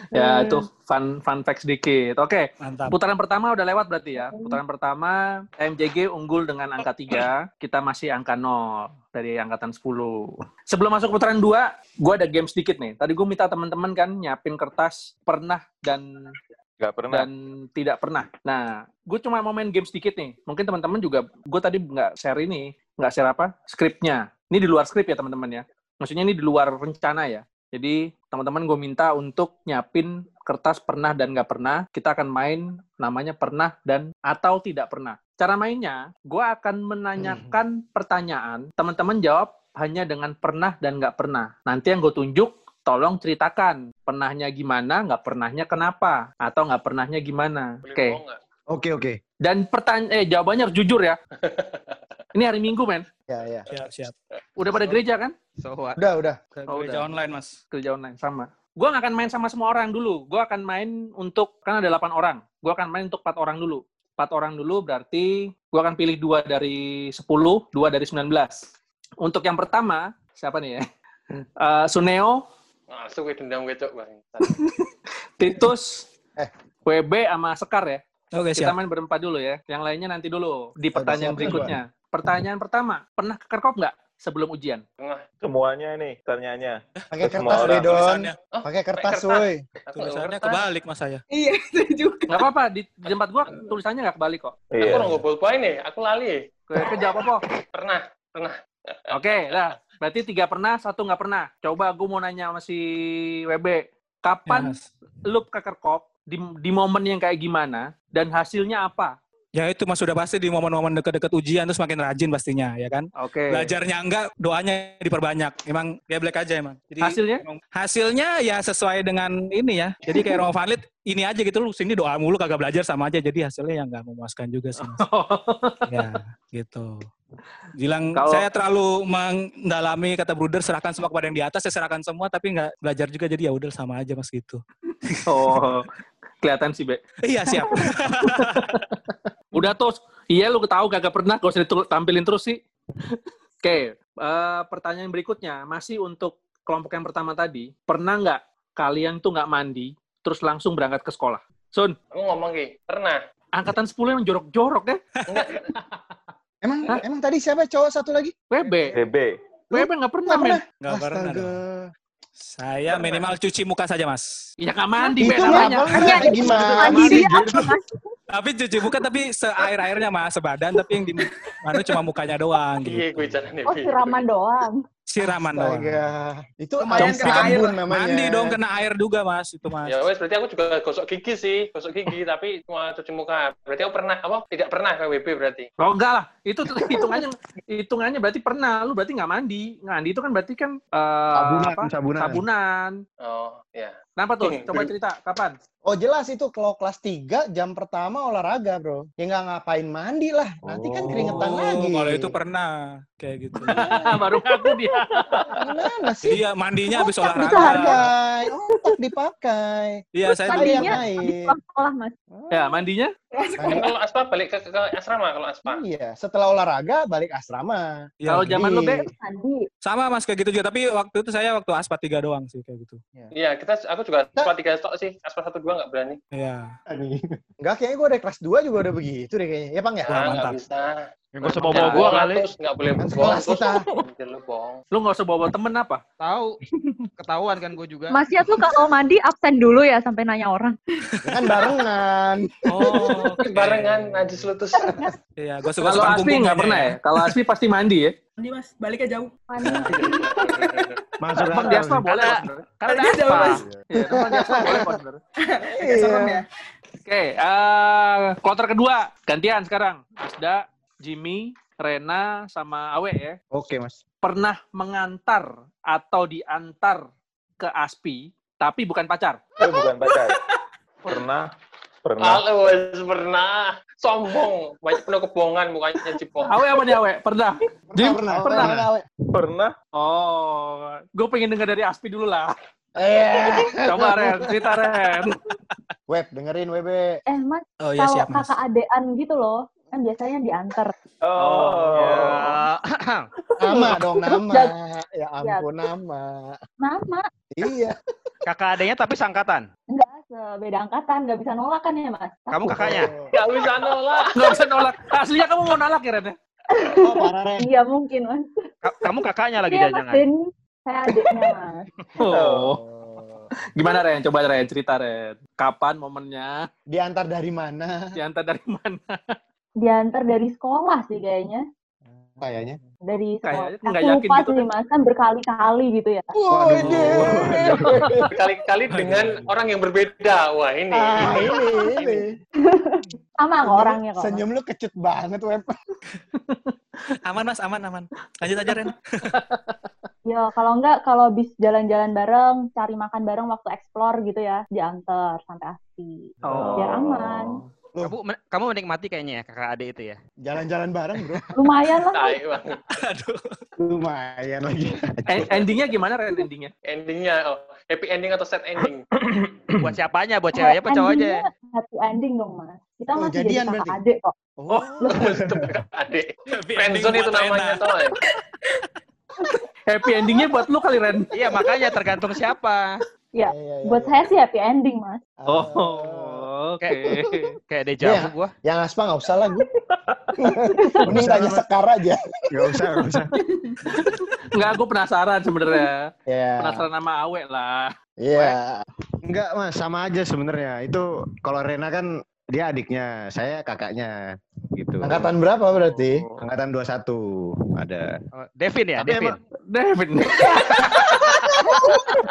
Ya, Hmm. itu fun fun fact sedikit. Oke, Mantap. putaran pertama udah lewat berarti ya. Putaran pertama MJG unggul dengan angka 3, kita masih angka 0 dari angkatan 10. Sebelum masuk putaran 2, gue ada game sedikit nih. Tadi gue minta teman-teman kan nyiapin kertas pernah dan Nggak pernah. dan tidak pernah. Nah, gue cuma mau main game sedikit nih. Mungkin teman-teman juga, gue tadi nggak share ini, nggak share apa, skripnya. Ini di luar skrip ya teman-teman ya. Maksudnya ini di luar rencana ya. Jadi teman-teman gue minta untuk nyiapin kertas pernah dan nggak pernah. Kita akan main namanya pernah dan atau tidak pernah. Cara mainnya, gue akan menanyakan pertanyaan. Teman-teman jawab hanya dengan pernah dan nggak pernah. Nanti yang gue tunjuk tolong ceritakan pernahnya gimana, nggak pernahnya kenapa, atau nggak pernahnya gimana. Oke. Oke oke. Dan pertanyaan, eh jawabannya harus jujur ya. Ini hari Minggu men. Ya, ya. Siap, siap. Udah pada gereja kan? So what? Udah, udah. Ke Oh, gereja udah. online, Mas. Kerja online sama. Gue nggak akan main sama semua orang dulu. Gue akan main untuk kan ada 8 orang. Gue akan main untuk 4 orang dulu. 4 orang dulu berarti gue akan pilih dua dari 10, dua dari 19. Untuk yang pertama, siapa nih ya? Eh, Suneo, Masuk ke dendam gue cok bang. Titus, Eh. WB sama Sekar ya. Oke, Kita siap. main berempat dulu ya. Yang lainnya nanti dulu di pertanyaan siap, berikutnya. Pertanyaan pertama, pernah ke Kerkop nggak sebelum ujian? Semuanya nih pertanyaannya. Pakai kertas, deh, Don. Tulisannya, Oh, Pakai kertas, kertas. woi. Aku tulisannya kebalik, Mas saya. Iya, saya juga. Nggak apa-apa, di, di tempat gua tulisannya nggak kebalik kok. Aku Iya. orang bolpoin nih, aku lali. Ke, ke jawab apa? Pernah. Oke, lah. Berarti tiga pernah, satu nggak pernah. Coba gue mau nanya sama si WB. Ya, Kapan Mas. lu ke Kerkop? Di, di momen yang kayak gimana? Dan hasilnya apa? Ya itu Mas sudah pasti di momen-momen dekat-dekat ujian terus makin rajin pastinya, ya kan? Oke. Belajarnya enggak, doanya diperbanyak. Emang geblek aja emang. Jadi Hasilnya? emang hasilnya ya sesuai dengan ini ya. Jadi kayak Romo Vanlit ini aja gitu lu sini doa mulu kagak belajar sama aja. Jadi hasilnya yang nggak memuaskan juga sih. Mas. ya, gitu. Bilang Kalau- saya terlalu mendalami kata Bruder serahkan semua kepada yang di atas, saya serahkan semua tapi nggak belajar juga jadi ya udah sama aja Mas gitu. oh, kelihatan sih, Be. iya, siap. Udah tuh, iya lu tahu kagak pernah, gak usah ditampilin terus sih. Oke, eh, pertanyaan berikutnya masih untuk kelompok yang pertama tadi. Pernah nggak kalian tuh nggak mandi, terus langsung berangkat ke sekolah? Sun, Aku ngomong Ki, pernah. angkatan 10 yang jorok-jorok deh. Emang Hah? emang tadi siapa cowok satu lagi? WB, DB. WB nggak pernah, men. pernah. Nggak pernah dong. Saya minimal cuci muka saja Mas. Ya nggak mandi, Be, Itu nggak namanya. pernah. Gimana Mas? Tapi cuci muka tapi seair airnya mas sebadan tapi yang di mana cuma mukanya doang Iya, gitu. gue. Oh, siraman doang. Siraman doang. Itu Lumayan kena air namanya. Mandi dong kena air juga mas itu mas. Ya wes, berarti aku juga gosok gigi sih, gosok gigi, tapi cuma cuci muka. Berarti aku pernah, apa? Tidak pernah ke WB berarti. Oh enggak lah, itu hitungannya hitungannya berarti pernah. Lu berarti nggak mandi. Mandi itu kan berarti kan eh, Sabunan, apa? sabunan. sabunan. Oh, ya. Kenapa tuh? Coba cerita, kapan? Oh jelas itu kalau kelas 3 jam pertama olahraga bro. Ya nggak ngapain mandi lah. Nanti kan keringetan Oh, lagi. Kalau itu pernah kayak gitu. Baru ngaku dia. Gimana sih? Iya mandinya habis olahraga. Dipakai. Otak dipakai. Iya saya Tadi dulu. yang Mandinya sekolah, Mas. Ya, mandinya? Mandi- Kalau aspa balik ke, ke asrama kalau aspa. Iya, setelah olahraga balik asrama. Iya, Kalau zaman lu, Be? Mandi. sama mas kayak gitu juga. Tapi waktu itu saya waktu aspa tiga doang sih kayak gitu. Iya, kita aku juga aspa tiga stok sih, aspa satu dua nggak berani. Iya. Enggak, kayaknya gue dari kelas 2 juga udah begitu deh kayaknya. Ya, Bang ya? Wah, Ah, mantap. nggak bisa. Nggak usah bawa-bawa gua kali. Terus nggak boleh Kan sekelas kita. Lu bohong. Lu nggak usah bawa temen apa? Tahu. Ketahuan kan gue juga. Mas Yat tuh kalau mandi absen dulu ya sampai nanya orang. Kan barengan. Oh, oke. Barengan najis lu terus. Iya, gue suka Kalau Aspi nggak pernah ya? Kalau Aspi pasti mandi ya? Mandi mas, baliknya jauh. Mandi. Masuk akal di aspa boleh Karena- Dia jauh? Mas. Iya, emang di aspa boleh kok sebenarnya. Serem ya. Oke, eh kloter kedua. Gantian sekarang. Asda, Jimmy, Rena, sama Awe ya. Oke, Mas. Pernah mengantar atau diantar ke Aspi, tapi bukan pacar. Itu bukan pacar. Pernah, pernah. Halo, wes pernah. Sombong. Banyak penuh kebohongan mukanya Cipo. Awe apa nih Awe? Pernah? Jim? pernah, Pernah? pernah. pernah. Pernah. Oh, gue pengen dengar dari Aspi dulu lah. Eh, Coba Ren, cerita Ren. web dengerin WB. Eh Mas, Oh iya kalau siap kakak adean gitu loh, kan biasanya diantar. Oh. Ya. Nama dong nama. Dan- Ya ampun nama. Nama, Iya. Kakak adanya tapi sangkatan. enggak sebeda angkatan, nggak bisa nolak kan ya Mas? Kamu Takut. kakaknya. Gak bisa nolak. Nggak bisa nolak. Aslinya kamu mau nolak ya Ren? ya? Oh, parah Ren. Iya mungkin Mas. Ka- Kamu kakaknya lagi Iya jangan. Den. Saya adiknya Mas. Oh. Gimana Ren? Coba Ren, cerita Ren. Kapan momennya? Diantar dari mana? Diantar dari mana? Diantar dari sekolah sih kayaknya. Kayaknya. Dari Kayaknya sekolah. nggak Aku yakin lupa gitu sih kan. Mas, kan berkali-kali gitu ya. Berkali-kali dengan orang yang berbeda. Wah ini. Ah, ini, ini. Sama kok orangnya kok. Senyum lu kecut banget, Web. Aman mas, aman aman. Lanjut aja Ren. Ya, kalau enggak, kalau bis jalan-jalan bareng, cari makan bareng waktu explore gitu ya, diantar sampai Aspi. Oh. Biar aman. Kamu men- kamu menikmati kayaknya ya kakak adik itu ya. Jalan-jalan bareng, Bro. Lumayan lah. Aduh. Lumayan lagi. En- endingnya gimana Ren endingnya? Endingnya, oh, happy ending atau sad ending? Buat siapanya? Buat ceweknya apa cowok aja? Endingnya Happy ending dong, Mas. Kita Oh, masih jadi kakak berarti? adik kok. Oh, Tetep adik. Friendzone itu namanya tau ya? Happy endingnya buat lu kali Ren. Iya makanya tergantung siapa. Ya, iya, iya, buat iya. saya sih happy ending, Mas. Oh, oke. Kayak Iya. dejavu gua. Yang aspa nggak usah lah, gue. Mending tanya sekar aja. Gak usah, gak usah. Enggak, gue penasaran sebenarnya. Ya. Penasaran sama Awe lah. Iya. Enggak, Mas. Sama aja sebenarnya. Itu kalau Rena kan dia adiknya, saya kakaknya. Gitu. Angkatan berapa berarti? Angkatan 21 ada. Oh, Devin ya, Tapi Devin. emang- Devin.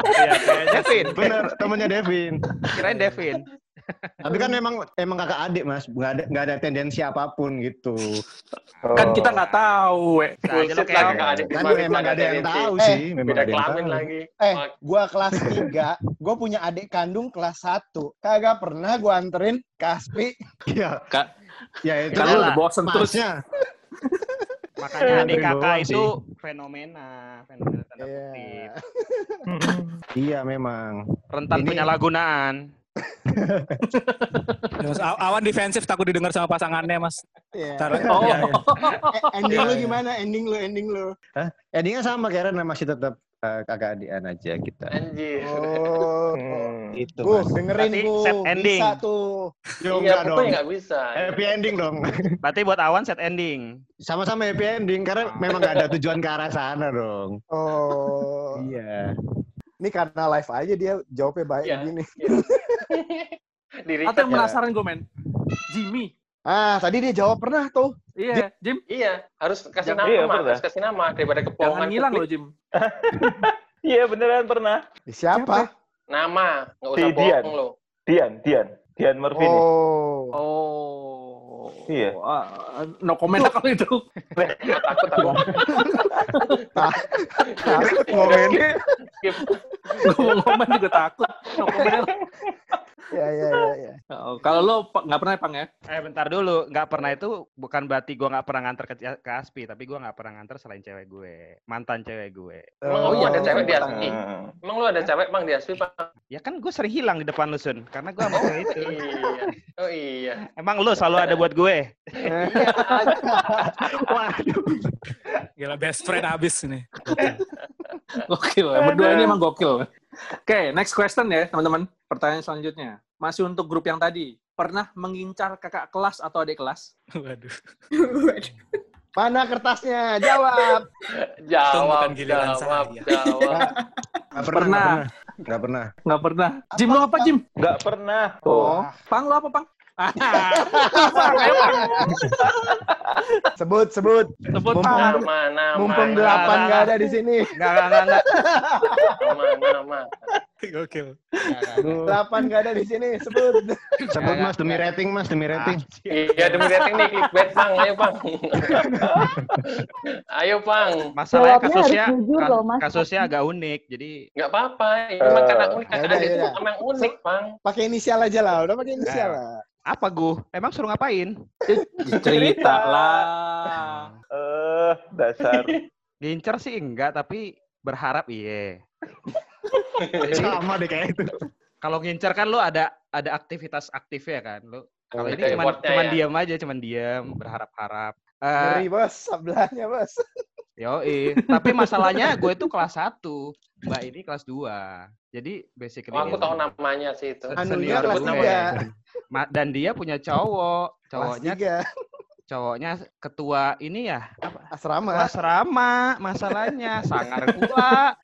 Iya, kayak Devin. Bener, temennya Devin. Kirain Devin. Tapi kan emang emang kakak adik, Mas. Nggak ada, nggak ada tendensi apa pun gitu. Kan kita nggak tahu, we. Aja lo Bullshit kayak lagi kakak adik. Kan memang nggak ada yang tendensi. tahu Eh, sih. Memang Beda kelamin lagi. Eh, Oh, gua kelas 3, gua punya adik kandung kelas 1. Kagak pernah gua anterin ke Aspi. Iya. Kak, Ya itu kalau udah bosen terus. masnya. Makanya adik Anterin kakak itu fenomena, fenomena tanda Iya. kutip. Iya memang. Rentan Ini- penyalahgunaan. Mas, Aw- Awan defensif takut didengar sama pasangannya mas. Iya. Ntar, Oh. iya, iya. Eh, ending Iya, lu iya. gimana? Ending lu, ending lu. Endingnya sama Karen masih tetap eh, kakak adian aja kita. Anjir. Oh. Hmm. Itu. Gue Mas. dengerin Berarti gue. set ending. Bisa tuh. Yo, Iya, enggak dong. pokoknya nggak bisa. Happy ending dong. Berarti buat Awan set ending. Sama-sama happy ending karena memang nggak ada tujuan ke arah sana dong. Oh. Iya. Ini karena live aja dia jawabnya baik Iya. gini. Diri Atau yang ya. penasaran gue, men. Jimmy. Ah, tadi dia jawab pernah tuh. Iya, Jim. Iya, harus kasih Jangan- nama, iya, pernah. harus kasih nama daripada Jangan kebohongan ngilang loh. Jim. Iya beneran pernah. Siapa? Nama, nggak usah Si Dian. bohong lo. Dian, Dian, Dian Mervini. Oh. Oh. Iya. Ah, no comment kalau itu. Takut aku. Takut. Skip. Gue mau komen juga takut. No comment. Ya, ya, ya, ya. Oh, kalau lo nggak pernah ya, Pang ya? Eh bentar dulu, nggak pernah itu bukan berarti gua nggak pernah nganter ke, ke Aspi, tapi gua nggak pernah nganter selain cewek gue, mantan cewek gue. Emang Oh, lu ada iya. cewek di Aspi? Hmm. Emang lu ada cewek bang di Aspi, Bang? Ya kan gue sering hilang di depan lu Sun, karena gue sama cewek itu. Iya. Oh iya. Emang lu selalu ada buat gue. Gila best friend abis ini. Gokil. Berdua ini emang gokil. Oke, next question ya, teman-teman. Pertanyaan selanjutnya. Masih untuk grup yang tadi. Pernah mengincar kakak kelas atau adik kelas? Waduh. Waduh. Mana kertasnya? Jawab. Jawab, bukan giliran jawab, saya. jawab. Nggak Pernah. Nggak pernah. Nggak pernah. Jim lo apa Jim? Nggak pernah. Oh. Pang lo apa Pang? Sebut, sebut. Sebut Mumpung- Pang. Mana, Mumpung mana, delapan nggak ada di sini. Enggak, enggak, enggak, enggak. mana, mana. Gokil. Delapan nggak ada di sini. Sebut. Sebut mas demi rating mas demi rating. Iya, demi rating nih, clickbait, Bang. Ayo, Bang. Ayo, Bang. Masalahnya kasusnya harus jujur ka- loh, Mas. kasusnya agak unik. Jadi Nggak apa-apa. Ini mah karena unik. yaudah, Kakak itu yaudah. emang unik, Bang. Pakai inisial aja lah. Udah pakai inisial Ya. lah. Apa gue? Emang suruh ngapain? Cerita lah. Eh, dasar. Gincer sih enggak, tapi berharap iya. Sama deh kayak itu. Kalau ngincer kan lu ada ada aktivitas aktifnya kan. Lu kalau ini cuman cuman ya. diam aja, cuman diam, berharap-harap. Eh, Ngeri bos. Sebelahnya bos. Yoi. Tapi masalahnya gue itu kelas 1, Mbak ini kelas 2. Jadi basically Oh, aku tahu namanya sih itu. Anunya Senior kelas dan dia punya cowok. Cowoknya cowoknya ketua ini ya, apa? Asrama. Kelas Rama masalahnya sangar pula.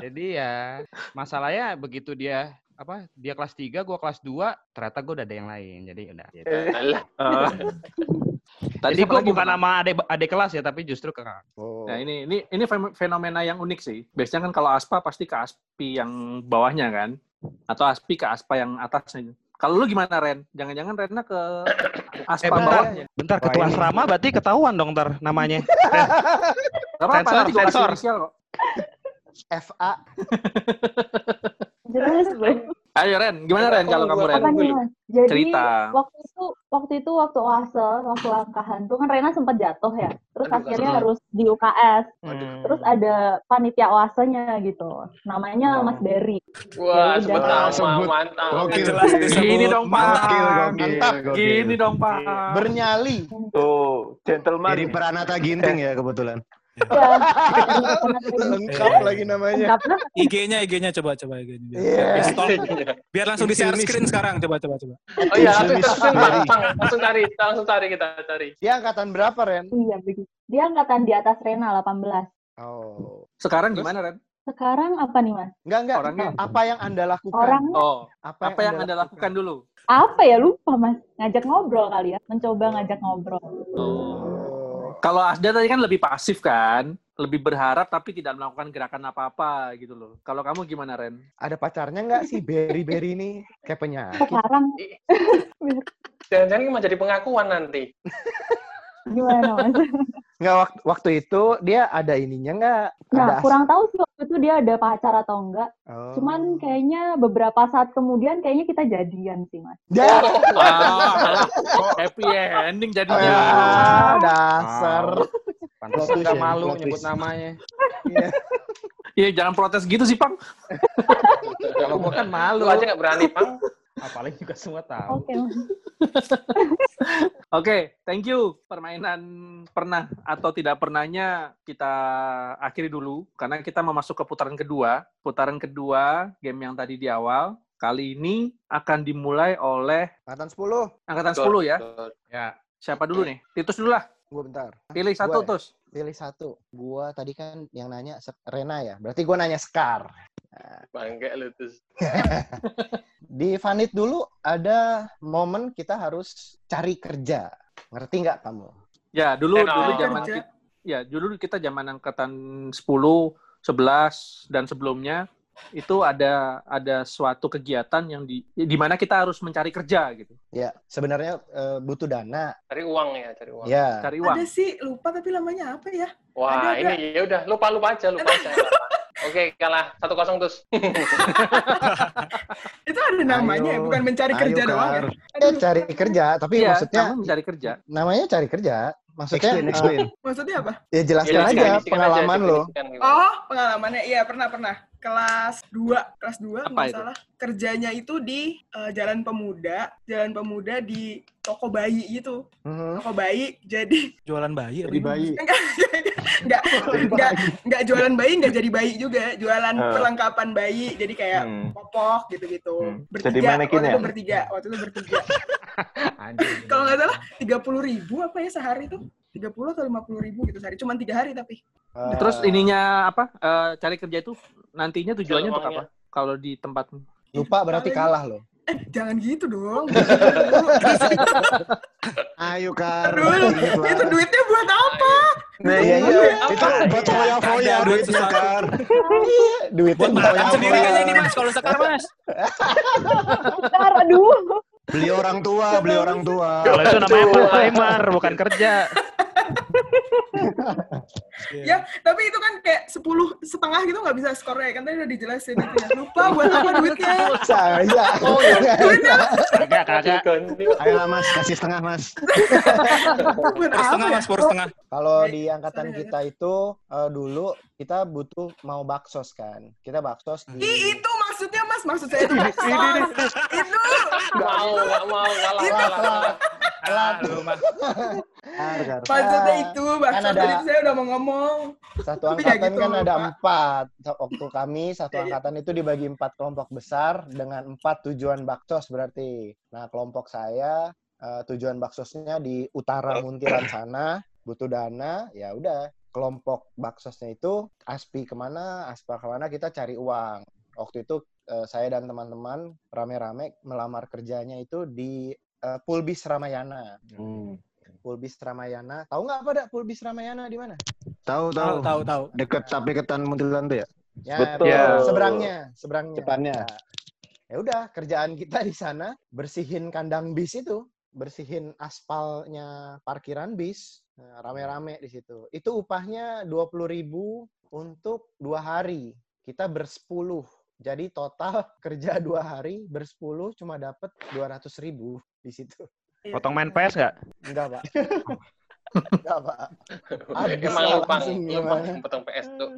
Jadi ya masalahnya begitu dia apa dia kelas 3 gua kelas 2 ternyata gua udah ada yang lain jadi udah gitu. Tadi lagi, bukan nama adik adik kelas ya tapi justru ke Oh. Nah ini ini ini fenomena yang unik sih. Biasanya kan kalau aspa pasti ke aspi yang bawahnya kan, atau aspi ke aspa yang atasnya. Kalau lu gimana Ren? Jangan-jangan Rena ke aspa Eh, bentar. bawahnya? bentar ketua asrama berarti ketahuan dong ntar namanya apa-apa, Sensor, nanti gue kasih sensor. inisial kok. FA. Jelas loh. Ayo Ren, gimana Ren kalau kamu Ren? Apa nih mas? Jadi Cerita. waktu itu waktu itu waktu oase waktu langkahan tuh kan Rena sempat jatuh ya. Terus Aduh, akhirnya harus di UKS. Hmm. Terus ada panitia oasenya gitu. Namanya Mas Berry. Wah, Ya sebut nama, Sebut. mantap. Gokil. Jelas disebut. Gini dong Pak. Gokil, gokil, Mantap. gokil. Gini dong Pak. Bernyali. Tuh, gentleman. Jadi Pranata Ginting ya kebetulan. Ya. Lengkap lagi namanya. IG-nya, IG-nya coba coba IG-nya. Biar, Iya. biar, langsung di share screen sekarang. Coba coba coba. Oh iya, langsung cari, langsung cari kita cari. Dia angkatan berapa, Ren? Iya begitu. Dia angkatan di atas Rena 18. Oh. Sekarang gimana Ren? Sekarang apa nih mas? Enggak, enggak. Orangnya. Apa yang Anda lakukan? Orangnya Oh, apa yang Anda lakukan dulu? apa ya lupa mas? Ngajak ngobrol kali ya? Mencoba ngajak ngobrol. Oh. Kalau Asda tadi kan lebih pasif kan, lebih berharap tapi tidak melakukan gerakan apa-apa gitu loh. Kalau kamu gimana Ren? Ada pacarnya nggak sih Berry-Berry ini? Kayak penyakit. Sekarang Jangan-jangan ini mau jadi pengakuan nanti. gimana mas? Nggak, waktu, waktu itu dia ada ininya nggak? ada Nah as- kurang tahu sih waktu itu dia ada pacar atau enggak. Oh. Cuman kayaknya beberapa saat kemudian kayaknya kita jadian sih mas. Ya, Ah, happy ending jadinya. ah, dasar. pantas nggak ya, malu nyebut namanya Iya, jangan protes gitu sih, Pang. kalau gua kan malu Lu aja nggak berani, Pang. Apalagi juga semua tahu Oke mas. Oke, thank you. Permainan pernah atau tidak pernahnya kita akhiri dulu karena kita mau masuk ke putaran kedua. Putaran kedua game yang tadi di awal kali ini akan dimulai oleh Angkatan 10. angkatan Betul, 10 ya. ya Siapa dulu nih? Titus dulu lah. Gue bentar. Pilih satu, Gua ya? Tus. Pilih satu. Gua tadi kan yang nanya Rena ya. Berarti gua nanya Sekar. Bangke lu terus. Di Vanit dulu ada momen kita harus cari kerja. Ngerti nggak kamu? Ya, dulu dulu zaman kita, ya, dulu kita zaman angkatan 10, 11 dan sebelumnya itu ada ada suatu kegiatan yang di di mana kita harus mencari kerja gitu. Ya, sebenarnya eh, butuh dana. Cari uang ya, cari uang. Ya. Cari uang. Ada sih, lupa tapi namanya apa ya? Wah, Ada, ini ya udah lupa lupa aja, lupa aja. Oke, kalah satu kosong terus. Itu ada namanya, Ayo, bukan mencari ayo, kerja doang ya? Eh, cari kerja, tapi Iya, maksudnya kamu mencari kerja. namanya cari kerja. Maksudnya Explain, eh, explain. Maksudnya apa? ya jelaskan Definisikan, aja pengalaman aja, lo. Oh, pengalamannya. Iya, pernah, pernah. Kelas 2. Kelas 2, Apa nggak itu? salah. Kerjanya itu di eh, Jalan Pemuda. Jalan Pemuda di toko bayi gitu. Mhm. Toko bayi, jadi... Jualan bayi. Jadi bayi. Enggak, enggak, enggak, nggak jualan bayi nggak jadi bayi juga jualan Eh. perlengkapan bayi jadi kayak Hmm. popok gitu-gitu Hmm. bertiga Jadi manekin waktu ya? itu bertiga waktu itu bertiga kalau nggak salah tiga puluh ribu apa ya sehari tuh tiga puluh atau lima puluh ribu gitu sehari cuman tiga hari tapi Eh, Terus ininya apa? eh, cari kerja itu nantinya tujuannya untuk apa? Kalau di tempatmu? lupa berarti kalah loh. Eh jangan gitu dong Ayo Kar. Aduh, Ingat lah. itu duitnya buat apa Nah, Iya, iya. Apa? Itu buat foya-foya duit duitnya. Kar. Duitnya Buat makan sendiri aja ini mas, kalau sekar mas. Bentar, aduh. Beli orang tua, beli orang tua. Kalau itu namanya part-timer, bukan kerja. ya tapi itu kan kayak sepuluh setengah gitu nggak bisa skornya kan tadi udah dijelasin itu ya lupa buat apa duitnya Saya. Oh, iya. Kagak, kagak. Ganti. Ayo lah Mas, kasih setengah Mas. setengah ya? mas, poros setengah. Kalau di angkatan kita itu eh, dulu kita butuh mau baksos kan. Kita baksos di Ih, itu maksudnya mas maksud saya itu itu mau nggak mau kalah Itu. kalah kalah Telat. Aduh, mas. Kar, Kar. maksudnya Ah, itu kan ada- tadi saya udah mau ngomong satu angkatan gitu, kan ada empat. Waktu kami satu angkatan itu dibagi empat kelompok besar dengan empat tujuan baksos berarti. Nah kelompok saya eh, tujuan baksosnya di utara Muntilan sana butuh dana ya udah kelompok baksosnya itu aspi ke mana aspal ke mana kita cari uang waktu itu eh, saya dan teman-teman rame-rame melamar kerjanya itu di eh, Pulbis Ramayana Hmm. Pulbis Ramayana tahu nggak apa dak Pulbis Ramayana di mana Tahu, Tahu, tahu. tahu, tahu. Deket tapi ketan Muntilan tuh ya? Ya, Betul. betul. seberangnya, seberangnya. Depannya. Ya. Ya udah, kerjaan kita di sana bersihin kandang bis itu, bersihin aspalnya parkiran bis, Nah, rame-rame di situ. Itu upahnya 20.000 untuk dua hari. Kita bersepuluh. Jadi total kerja dua hari bersepuluh cuma dapat 200.000 di situ. Potong main PS nggak? Enggak, Pak. Enggak, Pak. Habis emang lah lupa langsung lupa gimana. potong PS tuh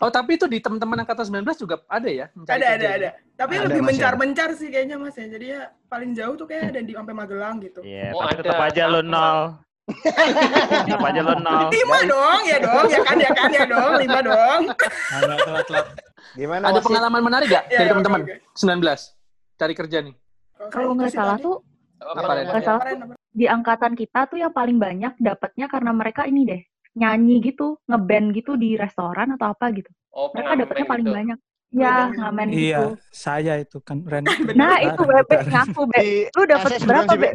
Oh, tapi itu di teman-teman angkatan 19 juga ada ya? mencari ada ada ada tapi Ada, lebih ya? mencar-mencar sih kayaknya mas ya jadi ya paling jauh tuh kayak ada di sampai Magelang gitu Iya, Oh, tapi tetap ada. aja lu nol. tetap aja lu nol. lima dong ya dong ya kan ya kan ya dong lima dong. Gimana Ada wasit? pengalaman menarik gak Ya, dari ya, teman-teman? oke, 19. Cari kerja nih. Kalau nggak salah tuh Apa, Apa, nggak salah tuh apa? di angkatan kita tuh yang paling banyak dapatnya karena mereka ini deh nyanyi gitu, ngeband gitu di restoran atau apa gitu. oh Mereka dapatnya paling gitu. banyak. Ya, Ngeband. ngamen Iya, gitu. saya itu kan Ren. Nah, itu Bebe gitar. ngaku, Be. Di Lu dapat berapa, sih, Be?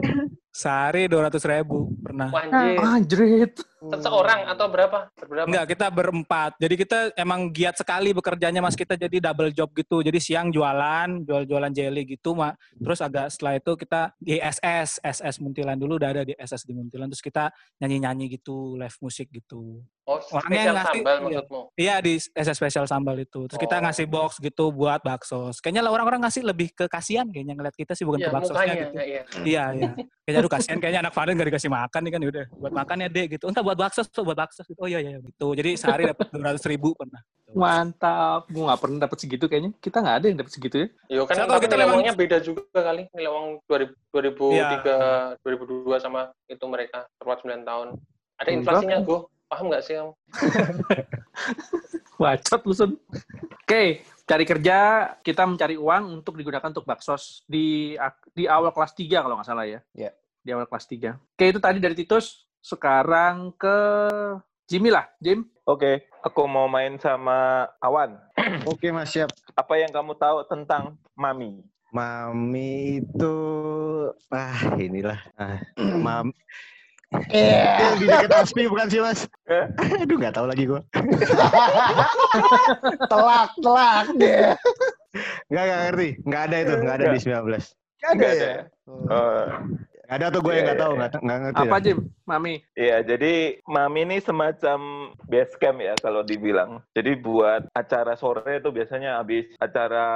Sehari 200 ribu pernah. Wah, anjir Anjrit. Seseorang atau berapa berapa Enggak, kita berempat. Jadi kita emang giat sekali bekerjanya Mas kita jadi double job gitu. Jadi siang jualan, jual-jualan jelly gitu, Mak. Terus agak setelah itu kita di SS, SS Muntilan dulu udah ada di SS di Muntilan. Terus kita nyanyi-nyanyi gitu, live musik gitu. oh Orangnya spesial ngasih- sambal iya. maksudmu Iya di SS spesial sambal itu. Terus kita Oh. ngasih box gitu buat bakso. Kayaknya lah orang-orang ngasih lebih ke kasihan kayaknya ngeliat kita sih bukan Iya, ke mukanya gitu. ya, iya. Iya, iya. Kayaknya aduh kasihan kayaknya anak Fadil gak dikasih makan nih kan ya udah buat makan ya dek gitu. Entar buat bakso buat bakso gitu. Oh iya iya gitu. Jadi sehari dapat 200 ribu pernah. Mantap. Gue gak pernah dapat segitu kayaknya. Kita gak ada yang dapat segitu ya. Yo kan kalau kita nilai memang- uangnya beda juga kali. Nilai uang 2000, 2003, Iya. 2002 sama itu mereka tepat 9 tahun. Ada inflasinya, gue. Paham nggak sih kamu? Wacot lu, Sun. Oke, cari kerja, kita mencari uang untuk digunakan untuk baksos di di awal kelas 3 kalau nggak salah ya. Iya. Di awal kelas 3. Oke, itu tadi dari Titus. Sekarang ke Jimmy lah. Jim, Oke, aku mau main sama Awan. Oke Mas, siap. Apa yang kamu tahu tentang Mami? Mami itu ah inilah ah, mam Iya. di dekat Aspi bukan sih Mas? Eh? Aduh nggak tahu lagi gua. telak, telak deh. Nggak nggak ngerti. Nggak ada itu. Nggak ada di 19. Ada Nggak ya? ada. Oh, Nggak ada tuh gue yang nggak Iya, tahu. iya, Nggak nggak ngerti. apa. Jim? Mami. Iya, jadi Mami ini semacam base camp ya kalau dibilang. Jadi buat acara sore itu biasanya habis acara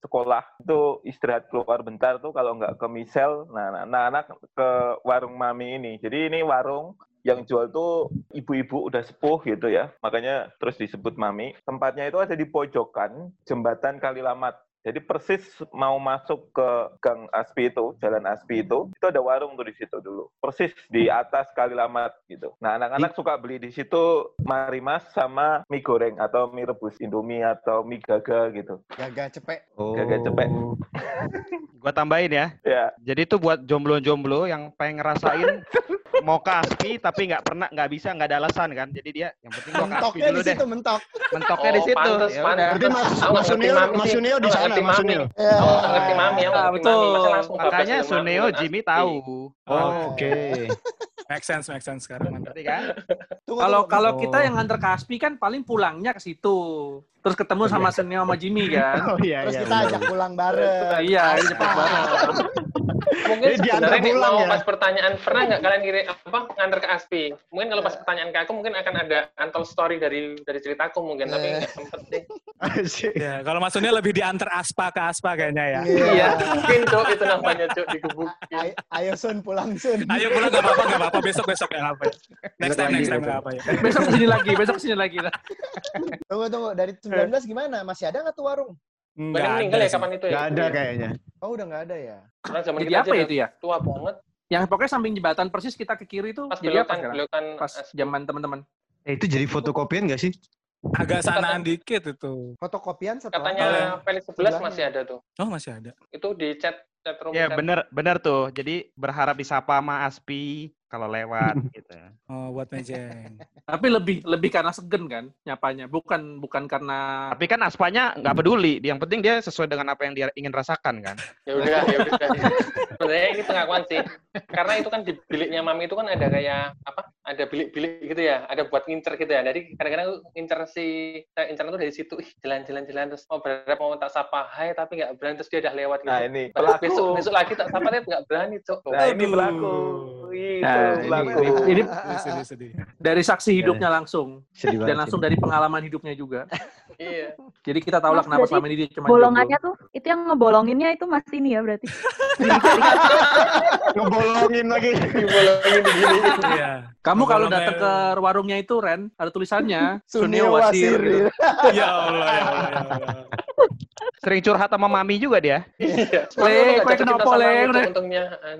sekolah itu istirahat keluar bentar tuh kalau nggak ke misel, nah anak-anak ke warung Mami ini. Jadi ini warung yang jual tuh ibu-ibu udah sepuh gitu ya. Makanya terus disebut Mami. Tempatnya itu ada di pojokan jembatan Kalilamat. Jadi persis mau masuk ke Gang Aspi itu, Jalan Aspi itu, itu ada warung tuh di situ dulu. Persis di atas Kalilamat gitu. Nah, anak-anak suka beli di situ marimas sama mie goreng atau mie rebus Indomie atau mie gaga gitu. Gaga cepek. Oh. Gaga cepek. Gua tambahin ya. Ya, Jadi itu buat jomblo-jomblo yang pengen ngerasain mau ke ASPI tapi nggak pernah, nggak bisa, nggak ada alasan kan. Jadi dia yang penting gua ke ASPI Mentoknya dulu di deh. situ mentok. Mentoknya di Oh, situ. pantes, Ya pantes. udah. Berarti Mas, Aku nggak Mas Sunil. Sunil di sana, ngerti Mas Mami. Ya. Aku nggak ngerti mami, aku Ah, ngerti betul. mami. Makanya Suneo Jimmy tahu. Oh, Oke. Make sense, make sense sekarang. Ngerti kan? Tunggu, Kalau tunggu. kalau Oh. kita yang nganter ke Aspi kan paling pulangnya ke situ. Terus ketemu sama Senio sama Jimmy kan. Oh iya Terus iya. kita ajak pulang bareng. Iya, ini cepet banget. Mungkin Jadi diantar sebenarnya nih, mau ya? pas pertanyaan pernah nggak kalian kirim apa nganter ke Aspi? Mungkin kalau pas pertanyaan ke aku mungkin akan ada untold story dari dari ceritaku mungkin, tapi Eh. nggak sempet sih. Asik. Ya, kalau Mas Sunil lebih diantar aspa ke aspa kayaknya ya. Iya. Mungkin cok itu namanya cok. Ay- Ayo Sun pulang Sun. Ayo pulang gak apa-apa, gak apa-apa. Besok besok ya apa ya. Next time, next time gak apa ya. Besok ke sini lagi, besok ke sini lagi. Tunggu tunggu dari 19 gimana? Masih ada nggak tuh warung? Banyak Nggak meninggal ada ya kapan itu ya? Gak ada kayaknya. Oh udah nggak ada ya. Karena zaman Jadi apa itu ya? tua banget. Yang pokoknya samping jembatan persis kita ke kiri itu Pas jadi apa belokan, sekarang? belokan Pas zaman teman-teman. Eh, itu jadi fotokopian gak sih? Agak sanaan dikit itu. Fotokopian setelah. Katanya Felix 11 Sebelahnya. masih ada tuh. Oh masih ada. Itu di chat chat room. Ya chat. bener bener tuh. Jadi berharap disapa sama Aspi kalau lewat gitu. Oh buat mejeng. Tapi lebih lebih karena segen kan nyapanya, bukan bukan karena Tapi kan Aspanya nggak peduli. Yang penting dia sesuai dengan apa yang dia ingin rasakan kan. Ya udah, ya udah. Sebenarnya ini pengakuan sih. Karena itu kan di biliknya mami itu kan ada kayak apa? Ada bilik-bilik gitu ya. Ada buat ngincer gitu ya. Jadi kadang-kadang aku ngincer si saya incer itu dari situ. Ih, jalan-jalan jalan terus mau berharap mau tak sapa hai tapi nggak berani terus dia udah lewat gitu. nah ini pelaku. besok besok lagi tak sapa dia nggak berani, Cok. Nah ini Aduh. pelaku. Itu Nah, ini- pelaku. ini sedih, sedih. dari saksi hidupnya langsung Sedih dan langsung ini. dari pengalaman hidupnya juga. Iya. Jadi kita tahu lah kenapa selama ini dia cuma Bolongannya tuh, itu yang ngebolonginnya itu Mas ini ya berarti. Ngebolongin lagi. Dibolongin begini. Iya. Kamu kalau Bolongan- datang ke warungnya itu Ren, ada tulisannya Sunil Sunil Wasir. Wasir. Ya Allah, ya Allah, ya Allah. Sering curhat sama mami juga dia. Iya. Le, kue kenapa, sama Le?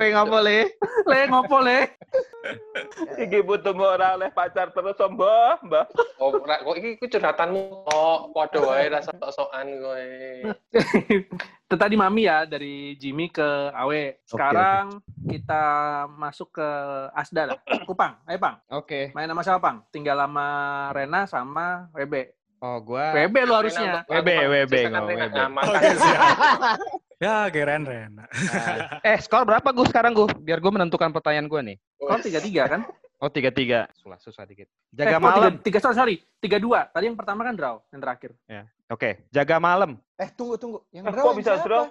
Kayak nggak boleh. Le ngopo le? Iki butuh ora oleh pacar terus mbah, mbah. Oh, kok iki iki curhatanmu kok padha wae rasa sok-sokan kowe. Itu tadi Mami ya dari Jimmy ke Awe. Sekarang kita masuk ke Asda lah. Kupang, ayo Pang. Oke. Main sama siapa Pang? Tinggal sama Rena sama WB. Oh gua. WB lu harusnya. WB, WB. WB. Nah. Ya, keren, Ren. Eh skor berapa gue sekarang gue? Biar gue menentukan pertanyaan gue nih. Kau tiga tiga kan? Oh tiga tiga. Susah susah dikit. Eh, Jaga kok malam. Tiga, tiga sorry, sorry. Tiga dua. Tadi yang pertama kan draw, yang terakhir. Oke. Jaga malam. Eh tunggu tunggu. Yang Eh, draw kok yang bisa siapa? draw?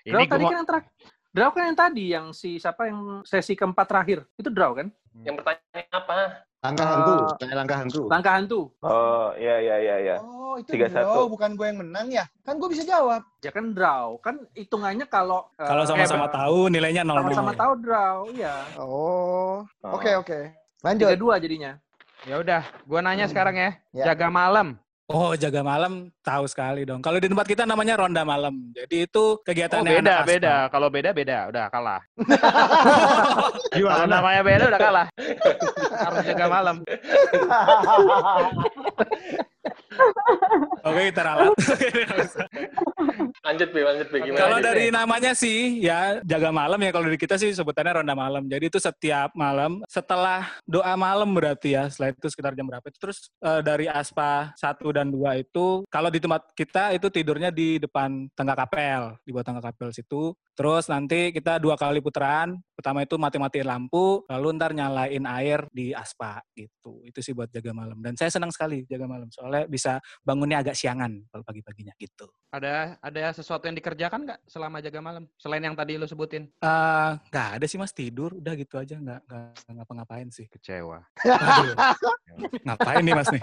Ini Draw tadi mau. kan yang terakhir. Draw kan yang tadi, yang si siapa yang sesi keempat terakhir. Itu draw kan? Yang pertanyaan apa? Langkah Eh, hantu. Kayak langkah hantu. Langkah hantu. Oh, iya iya iya iya. Oh, itu Tiga draw, satu. bukan gue yang menang ya? Kan gue bisa jawab. Ya kan draw. Kan hitungannya kalau eh, Kalau sama-sama eh, tahu nilainya 0 sama-sama tahu draw, iya. Oh, Oh. oke oke. Tiga Lanjut. dua jadinya. Ya udah. Gue nanya sekarang ya. Ya. Jaga malam. Oh, jaga malam tahu sekali dong. Kalau di tempat kita namanya ronda malam. Jadi itu kegiatan Oh beda beda. Kalau beda beda. Udah kalah. Kalau namanya beda udah kalah. Harus jaga malam. Oke, kita ralat. Lanjut, Be, lanjut. Gimana? Kalau Be? dari namanya sih ya jaga malam ya kalau di kita sih sebutannya ronda malam. Jadi itu setiap malam setelah doa malam berarti ya. Setelah itu sekitar jam berapa itu terus eh, dari aspa 1 dan 2 itu kalau di tempat kita itu tidurnya di depan tangga kapel, di bawah tangga kapel situ. Terus nanti kita dua kali putaran. Pertama itu mati-matiin lampu, lalu ntar nyalain air di aspa gitu. Itu sih buat jaga malam. Dan saya senang sekali jaga malam soalnya bisa bangunnya agak siangan kalau pagi-paginya gitu. Ada ada sesuatu yang dikerjakan nggak selama jaga malam? Selain yang tadi lu sebutin. Eh, nggak ada sih mas tidur, udah gitu aja nggak ngapa-ngapain sih. Kecewa. Aduh. Ngapain nih mas nih?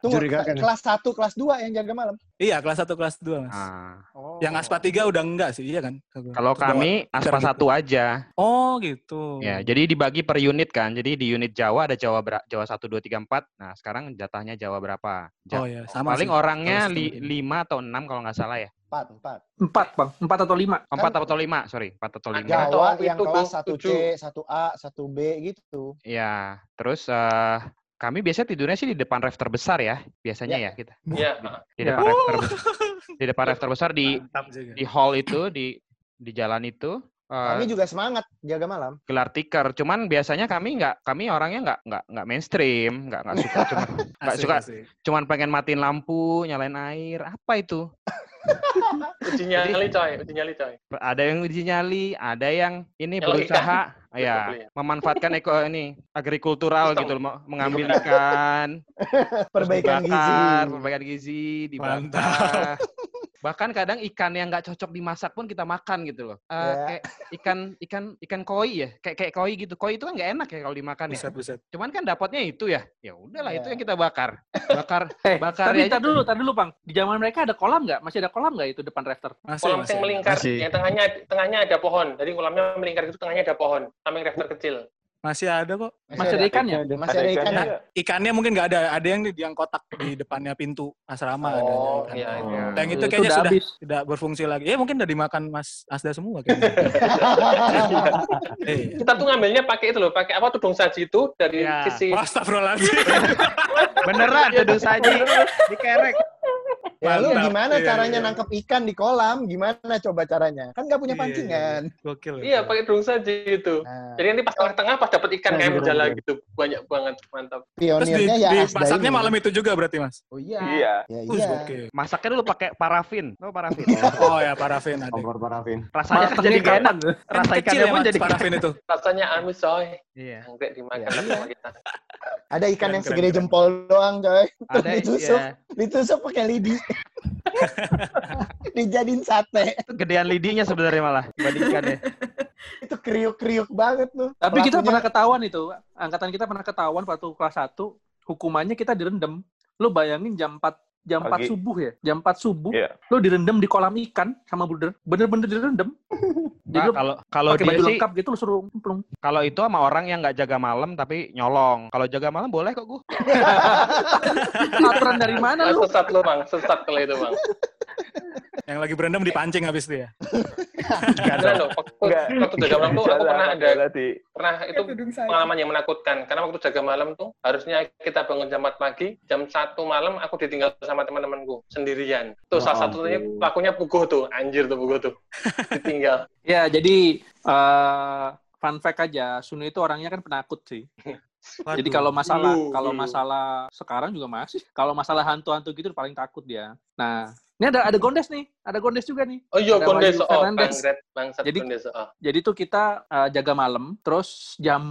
Tunggu, Curigakan. kelas 1, kelas 2 yang jaga malam. iya kelas 1 kelas 2 mas. Ah. Oh. Yang aspa 3 udah enggak sih, iya kan? Kalau kami aspa gitu. satu aja. Oh gitu. Ya, jadi dibagi per unit kan. Jadi di unit Jawa ada Jawa ber- Jawa 1 2 3 4. Nah, sekarang jatahnya Jawa berapa? Ja- Oh ya, sama paling sih. orangnya Kalau li, sistem ini. lima atau atau enam kalau nggak salah ya. Empat, empat. Empat, Bang. Empat atau lima. Empat atau lima, sorry, empat atau lima. Ada. Jawa Atau yang itu, kelas 1C, tujuh. 1A, 1B gitu. Ya, terus eh, kami biasanya tidurnya sih di depan rafter besar ya, biasanya ya, kita. Iya. Di Ya. depan rafter besar. Di depan rafter besar di di hall itu di di jalan itu eh, Kami juga semangat jaga malam. gelar tiker. Cuman biasanya kami nggak kami orangnya nggak nggak nggak mainstream, nggak nggak suka cuma nggak suka asik. cuman pengen matiin lampu, nyalain air. Apa itu? Uji nyali coy, uji nyali coy. Ada yang uji nyali, ada yang ini berusaha ya ya. memanfaatkan eko ini agrikultural gitu loh, mengambil ikan, Perbaikan gizi. perbaikan gizi, dibakar. Bahkan kadang ikan yang nggak cocok dimasak pun kita makan gitu loh. Eh, Ya. Kayak ikan ikan ikan koi ya, kayak kayak koi gitu. Koi itu kan nggak enak ya kalau dimakan ya. Buset, buset. Cuman kan dapatnya itu ya. Ya udahlah itu Ya. yang kita bakar. Bakar Eh, bakar tapi aja tar dulu, tar dulu, Bang. Di zaman mereka ada kolam nggak? Masih ada kolam nggak itu depan rafter? Masih, Kolam masih. yang melingkar, Masih. yang tengahnya tengahnya ada pohon. Jadi kolamnya melingkar itu tengahnya ada pohon, samping rafter kecil. Masih ada kok. Masih ada ikannya? Masih ada ikan. ikannya. Ikannya mungkin nggak ada. Ada yang di yang kotak di depannya pintu asrama. ada Oh, ikan. iya, iya. Yang itu Itu kayaknya udah sudah habis. tidak berfungsi lagi. Ya mungkin udah dimakan Mas Asda semua kayaknya. Eh, Kita tuh ngambilnya pakai itu loh, pakai apa tudung saji itu dari Iya. sisi Astagfirullahaladzim. beneran tuh saji dikerek. Ya lu Mantap. gimana Iya, caranya iya. nangkep ikan di kolam? Gimana coba caranya? Kan nggak punya Iya, iya, pancingan. Gokil. Iya, pakai tudung saji itu. Nah, Jadi nanti pas tengah-tengah pas dapet ikan kayak menjala gitu, banyak banget, mantap. Terus di, pionirnya ya di masaknya malam itu juga berarti Mas. Oh iya. Iya. Ya iya. Masaknya dulu pakai parafin. Oh, parafin. Oh ya parafin ada. Kompor parafin. Rasanya Matengnya jadi gak enak. Kan Rasa kecil ikannya ya pun jadi parafin itu. Rasanya amis coy, Iya. anggrek dimakan Ya, sama iya. kita. Ada ikan yang segede jempol doang, coy. Ada ditusuk, ya. ditusuk pakai lidi. Dijadiin sate. Itu gedean lidinya sebenarnya malah dibandingkannya. Itu kriuk-kriuk banget tuh. Tapi kita Pelakunya- pernah ketahuan itu, angkatan kita pernah ketahuan waktu kelas 1, hukumannya kita direndam. Lu bayangin jam 4 jam 4 Pagi. subuh ya, jam 4 subuh, Iya. lu direndam di kolam ikan sama bruder, bener-bener direndam. Jadi Nah, kalau kalau pakai dia baju sih lengkap gitu lu suruh plung. kalau itu sama orang yang nggak jaga malam tapi nyolong. Kalau jaga malam boleh kok gua. Aturan dari mana Ah, lu? sesat lu bang, sesat kalau itu bang. Yang lagi berendam dipancing habis itu ya. Beneran loh, waktu, Enggak. waktu jaga malam tuh aku pernah ada pernah itu pengalaman yang menakutkan karena waktu jaga malam tuh harusnya kita bangun jam 4 pagi jam satu malam aku ditinggal sama teman-temanku sendirian tuh salah satunya ampun. pelakunya puguh tuh anjir tuh puguh tuh ditinggal Ya, jadi eh, fun fact aja, Sunu itu orangnya kan penakut sih. Jadi kalau masalah Dulu, kalau masalah sekarang juga masih. Kalau masalah hantu-hantu gitu paling takut dia. Nah, ini ada ada Gondes nih, ada Gondes juga nih. oh iya Ada Gondes Wahyu oh Fernandes. bangsat Jadi- Gondes oh Jadi tuh kita eh, jaga malam, terus jam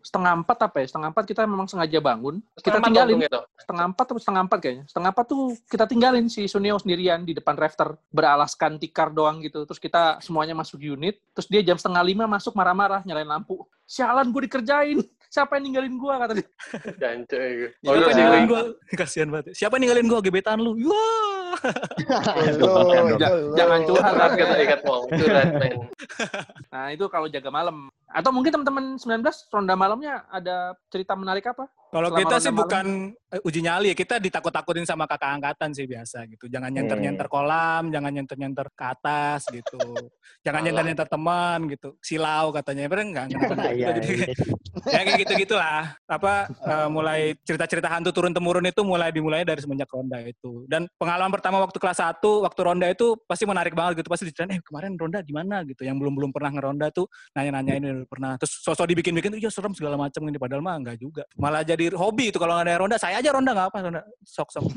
setengah empat apa ya? Setengah empat kita memang sengaja bangun. Kita Setengah tinggalin empat untungnya tuh. setengah empat atau setengah empat kayaknya. Setengah empat tuh kita tinggalin si Sunio sendirian di depan rafter beralaskan tikar doang gitu. Terus kita semuanya masuk unit. Terus dia jam setengah lima masuk marah-marah nyalain lampu. Sialan gue dikerjain. Siapa yang ninggalin gue kata dia. Jancuk itu. Ya, Oh, Siapa yang ninggalin gua? Kasihan banget. Siapa yang ninggalin gua gebetan lu? Wah. Jangan curhat, Curhat kata ikat mau, curhat men. Nah itu kalau jaga malam. Atau mungkin teman-teman 19 ronda malamnya ada cerita menarik apa? Kalau kita sih ronda bukan eh, uji nyali ya, kita ditakut-takutin sama kakak angkatan sih biasa gitu. Jangan nyenter-nyenter kolam, jangan nyenter-nyenter ke atas gitu. Jangan nyenter-nyenter teman gitu. Silau katanya. Bener enggak? Iya, Jadi ya kayak gitu-gitulah. Apa eh, mulai cerita-cerita hantu turun temurun itu mulai dimulai dari semenjak ronda itu. Dan pengalaman pertama waktu kelas 1, waktu ronda itu pasti menarik banget gitu. Pasti diceritain, eh kemarin ronda di mana gitu. Yang belum-belum pernah ngeronda tuh nanya-nanyain udah pernah. Terus sosok dibikin-bikin tuh, iya serem segala macam ini. Padahal mah enggak juga. Malah jadi hobi itu kalau nggak ada ronda. Saya aja ronda nggak apa, ronda. Sok-sok.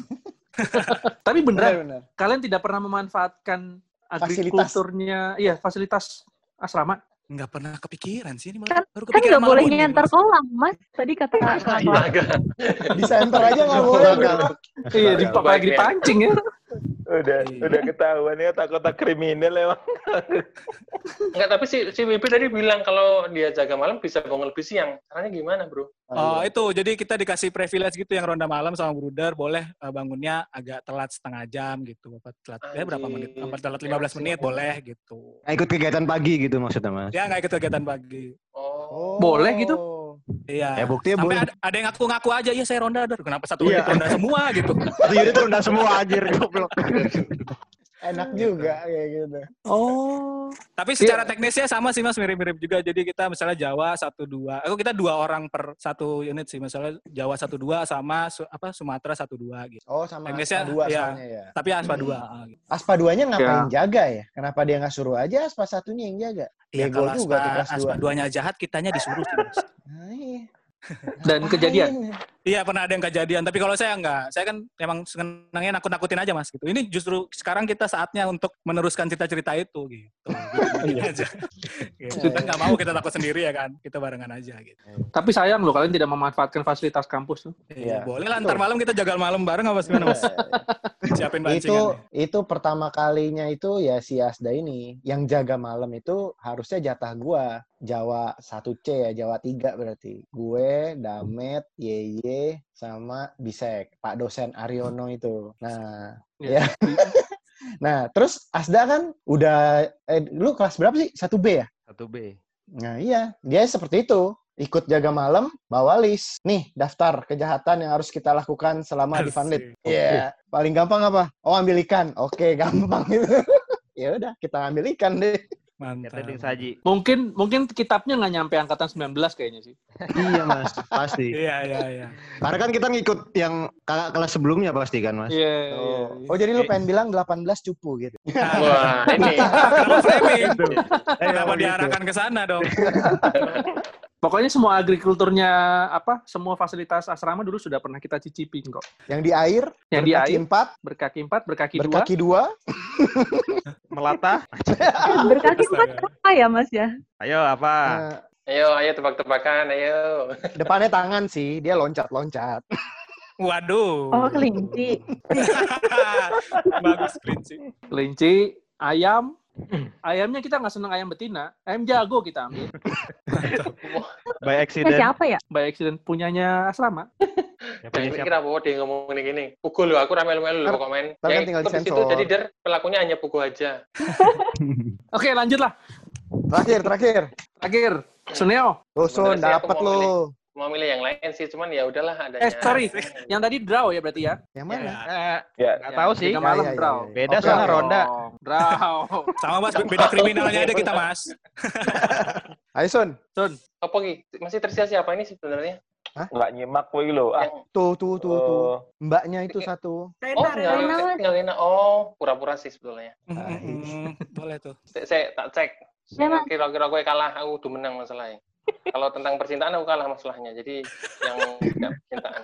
Tapi beneran, Benar, benar. kalian tidak pernah memanfaatkan Fasilitas. agrikulturnya, iya fasilitas asrama. Nggak pernah kepikiran sih. Ini Kan- baru Kan nggak boleh Mas. kolam, Mas. Tadi kata Kak Astaga. Di center aja nggak boleh. Iya, di Baik, apalagi ya. dipancing ya. Udah, Iya. udah ketahuan ya takut-takut kriminal emang. Enggak, tapi si, si WP tadi bilang kalau dia jaga malam bisa bangun lebih siang. Caranya gimana, bro? Oh itu jadi kita dikasih privilege gitu yang ronda malam sama bruder boleh eh, bangunnya agak telat setengah jam gitu apa telat ya berapa menit apa telat 15 menit boleh gitu Nah, ikut kegiatan pagi gitu maksudnya mas. ya nggak ikut kegiatan pagi Oh. Oh. Boleh gitu? Iya. Ya, buktinya Sampai boleh. ada, ada yang ngaku-ngaku aja, iya saya ronda, Dor. Kenapa satu Iya. unit ronda semua gitu. Satu unit rendah semua anjir goblok. Enak juga kayak gitu. Oh. Tapi secara teknisnya sama sih Mas, mirip-mirip juga. Jadi kita misalnya Jawa satu dua, aku kita dua orang per satu unit sih. Misalnya Jawa satu dua sama Su- apa Sumatera satu dua gitu. Oh sama Teknisnya, Aspa 2 iya. soalnya ya. Tapi Aspa dua. ah, gitu. Aspa 2-nya ngapain jaga ya? Kenapa dia nggak suruh aja Aspa satunya yang jaga? Iya Bego kalau juga tuh Aspa, Aspa dua. duanya jahat, kitanya disuruh sih Mas. Nah, iya. Dan kejadian. Ngapain? Iya pernah ada yang kejadian, tapi kalau saya enggak, saya kan emang senangnya nakut-nakutin aja mas gitu. Ini justru sekarang kita saatnya untuk meneruskan cerita-cerita itu gitu. Gitu aja. Gitu. Kita nggak mau kita takut sendiri ya kan, kita barengan aja gitu. Tapi sayang loh kalian tidak memanfaatkan fasilitas kampus tuh. Iya, Iya, boleh lah ntar malam kita jagal malam bareng apa gimana mas? Siapin itu bancingan. itu pertama kalinya itu ya si Asda ini yang jaga malam itu harusnya jatah gua Jawa 1C ya Jawa 3 berarti gue Damet Yeye sama Bisek Pak dosen Aryono itu nah Iya. ya nah terus Asda kan udah eh lu kelas berapa sih 1B ya Satu B. Nah iya, dia seperti itu. Ikut jaga malam, bawa list. Nih, daftar kejahatan yang harus kita lakukan selama di Funlit. Asik. Iya, paling gampang apa? Oh, ambil ikan. Oke, gampang itu. ya udah, kita ambil ikan deh. Mantap. Catering saji. Mungkin mungkin kitabnya nggak nyampe angkatan 19 kayaknya sih. iya mas, pasti. Iya iya iya. Karena kan kita ngikut yang kakak kelas sebelumnya pasti kan mas. Iya. Oh, oh jadi lu pengen bilang 18 cupu gitu. Wah, ini. Kenapa framing? Eh, Kenapa diarahkan ke sana dong? Pokoknya semua agrikulturnya apa, semua fasilitas asrama dulu sudah pernah kita cicipin kok. Yang di air, Yang di berkaki air, empat, berkaki empat, berkaki, dua. berkaki dua. Melata. Berkaki empat apa ya mas ya? Ayo apa? Nah, Ayo, ayo tebak-tebakan, ayo. depannya tangan sih, dia loncat-loncat. Waduh. Oh kelinci. Bagus prinsip. Kelinci, ayam. Ayamnya kita nggak seneng ayam betina, ayam jago kita ambil. By accident. siapa ya? Baik accident punyanya asrama. Ya, punya siapa? pikir apa dia ngomong ini gini. Pukul lo, aku ramel-melu lo komen. ntar kan Yang tinggal ikut di situ, disensor. jadi der pelakunya hanya pukul aja. Oke, lanjut lah. Terakhir, terakhir. Terakhir, Suneo. Sebenarnya sih aku dapet mau lu. Mau milih yang lain sih, cuman ya udahlah adanya. Eh, sorry. Yang tadi draw ya berarti ya? Yang mana? Eh, Ya, nggak tahu sih. Tiga Ya, malam ya, ya, draw. ya. Beda Oke, soalnya oke. ronda. Oh, Draw. Sama mas, beda kriminalnya ada kita mas. Ayo Sun. Sun, Apa Ki? Masih tersisa siapa ini sebenarnya? nggak nyimak woi lo. Ah, Tuh, tuh, tuh, tuh. eh, Mbaknya itu satu. Oh, Rena, tinggal, Rena. Oh, pura-pura sih sebetulnya. Mm-mm. Boleh tuh. Saya, saya tak cek. Ya. Kira-kira gue kalah, aku udah menang masalahnya. Kalau tentang percintaan aku kalah masalahnya. Jadi yang tidak percintaan.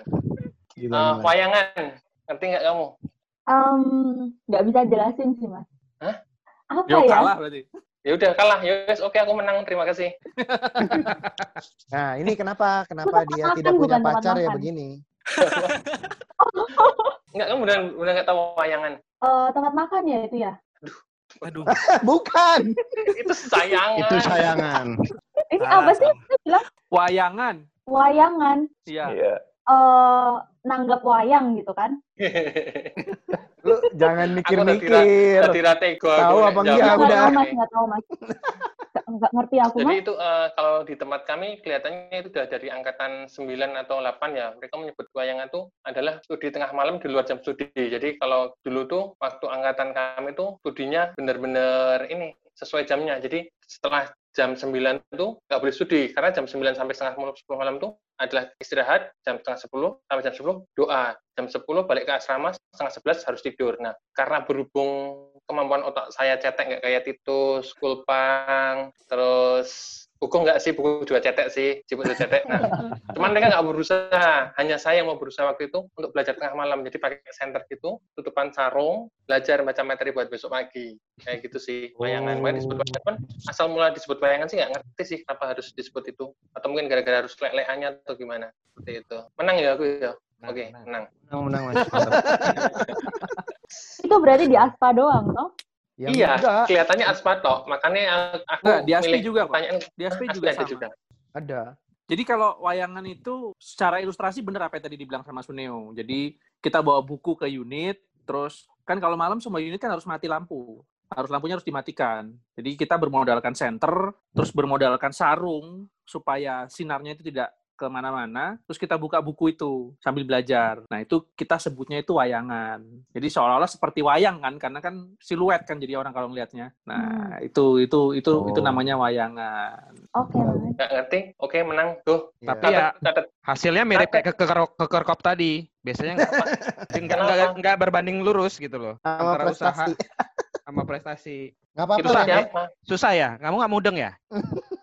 Gila, Eh, gila. wayangan, ngerti nggak kamu? Em, nggak bisa jelasin sih mas. Hah? Apa yo ya? kalah berarti. Ya udah kalah, yes, oke aku menang, terima kasih. Nah, ini kenapa? Kenapa dia makan tidak punya pacar ya makan. begini? Enggak, kamu udah udah nggak tahu wayangan. Eh, tempat makan ya itu ya? Aduh. Bukan. Itu sayangan. Itu sayangan. Ini apa sih? bilang Wayangan. wayangan. Iya. Iya. Eh, nanggap wayang gitu kan? Lu jangan mikir-mikir. Aku. Tahu nek apa jawab. enggak, nggak udah. tahu mas, nggak tahu mas. Nggak, nggak ngerti aku Jadi mas. itu eh, kalau di tempat kami kelihatannya itu udah dari angkatan 9 atau 8 ya. Mereka menyebut wayangan itu adalah studi tengah malam di luar jam studi. Jadi kalau dulu tuh waktu angkatan kami tuh studinya benar-benar ini sesuai jamnya. Jadi setelah jam 9 itu nggak boleh studi karena jam 9 sampai setengah 10 malam tuh adalah istirahat jam setengah 10 sampai jam 10 doa. Jam 10 balik ke asrama setengah 11 harus tidur. Nah karena berhubung kemampuan otak saya cetek nggak kayak Titus, Kulpang, terus buku nggak sih, buku juga cetek sih, ciput juga cetek. Nah, cuman mereka nggak berusaha, hanya saya yang mau berusaha waktu itu untuk belajar tengah malam. Jadi pakai center gitu, tutupan sarung, belajar baca materi buat besok pagi. Kayak gitu sih, bayangan. Makanya disebut bayangan, Cuman asal mula disebut bayangan sih nggak ngerti sih kenapa harus disebut itu. Atau mungkin gara-gara harus leleannya atau gimana. Seperti itu. Menang ya aku ya? Oke, menang. Menang, menang mas. Mantap. Itu berarti di aspa doang, toh? Yang iya, enggak, kelihatannya aspato. Makanya aku Enggak, di Aspi juga kok. pertanyaan Di SP Aspi juga ada sama. juga. ada. Jadi kalau wayangan itu secara ilustrasi bener apa yang tadi dibilang sama Suneo. Jadi kita bawa buku ke unit, terus kan kalau malam semua unit kan harus mati lampu. Harus lampunya harus dimatikan. Jadi kita bermodalkan senter, terus bermodalkan sarung supaya sinarnya itu tidak ke mana-mana, terus kita buka buku itu sambil belajar. Nah itu kita sebutnya itu wayangan. Jadi seolah-olah seperti wayang kan, karena kan siluet kan jadi orang kalau ngelihatnya. Nah itu itu itu itu Oh. namanya wayangan. Oke, Mas. Nggak ngerti? Oke, menang. Tuh. Tapi Catat, ya hasilnya mirip kayak ke keker- kekerkop tadi. Biasanya nggak nggak nggak- berbanding lurus gitu loh Sama antara usaha prestasi. sama prestasi. Nggak apa-apa Itu Susah ya. Susah ya? Kamu nggak mudeng ya?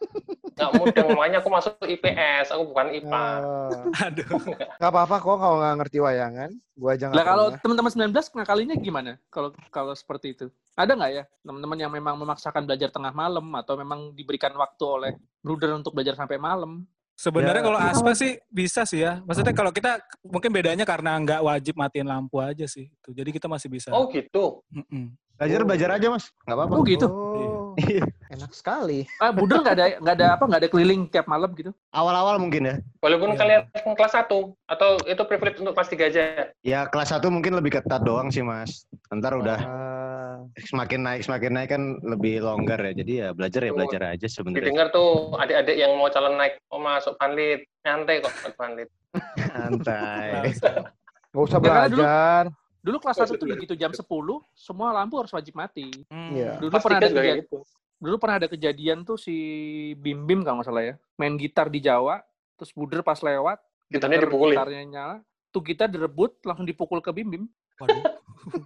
Nggak mudah. Makanya aku masuk IPS. Aku bukan IPA. Eh, Aduh. Nggak apa-apa kok kalau nggak ngerti wayangan. Gua aja Lah kalau teman-teman 19 ngakalinya gimana? Kalau kalau seperti itu. Ada nggak ya teman-teman yang memang memaksakan belajar tengah malam atau memang diberikan waktu oleh bruder untuk belajar sampai malam? Sebenarnya Ya. kalau aspa sih bisa sih ya. Maksudnya kalau kita mungkin bedanya karena nggak wajib matiin lampu aja sih. Tuh, Jadi kita masih bisa. Oh gitu. Mm-mm. Belajar belajar aja mas, nggak apa-apa. Oh gitu. Oh, Iya. Enak sekali. Ah, bruder nggak ada nggak ada apa nggak ada keliling tiap malam gitu? Awal-awal mungkin ya. Walaupun Iya. kalian kelas 1 atau itu privilege untuk kelas 3 aja. Ya kelas 1 mungkin lebih ketat doang sih mas. Ntar udah Ah, semakin naik semakin naik kan lebih longgar ya. Jadi ya belajar ya Tuh. belajar aja sebenarnya. Didengar tuh adik-adik yang mau calon naik mau masuk panlit. Nyantai kok masuk panlit. Santai. nggak usah Ya, dulu- belajar. Dulu kelas 1 tuh begitu jam 10, semua lampu harus wajib mati. Hmm. Iya. Dulu Kelas pernah 3 ada kejadian, gitu. Dulu pernah ada kejadian tuh si Bim Bim kalau nggak salah ya, main gitar di Jawa, terus buder pas lewat, Gitarnya dipukulin. gitarnya nyala, tuh kita direbut langsung dipukul ke Bim Bim. Waduh.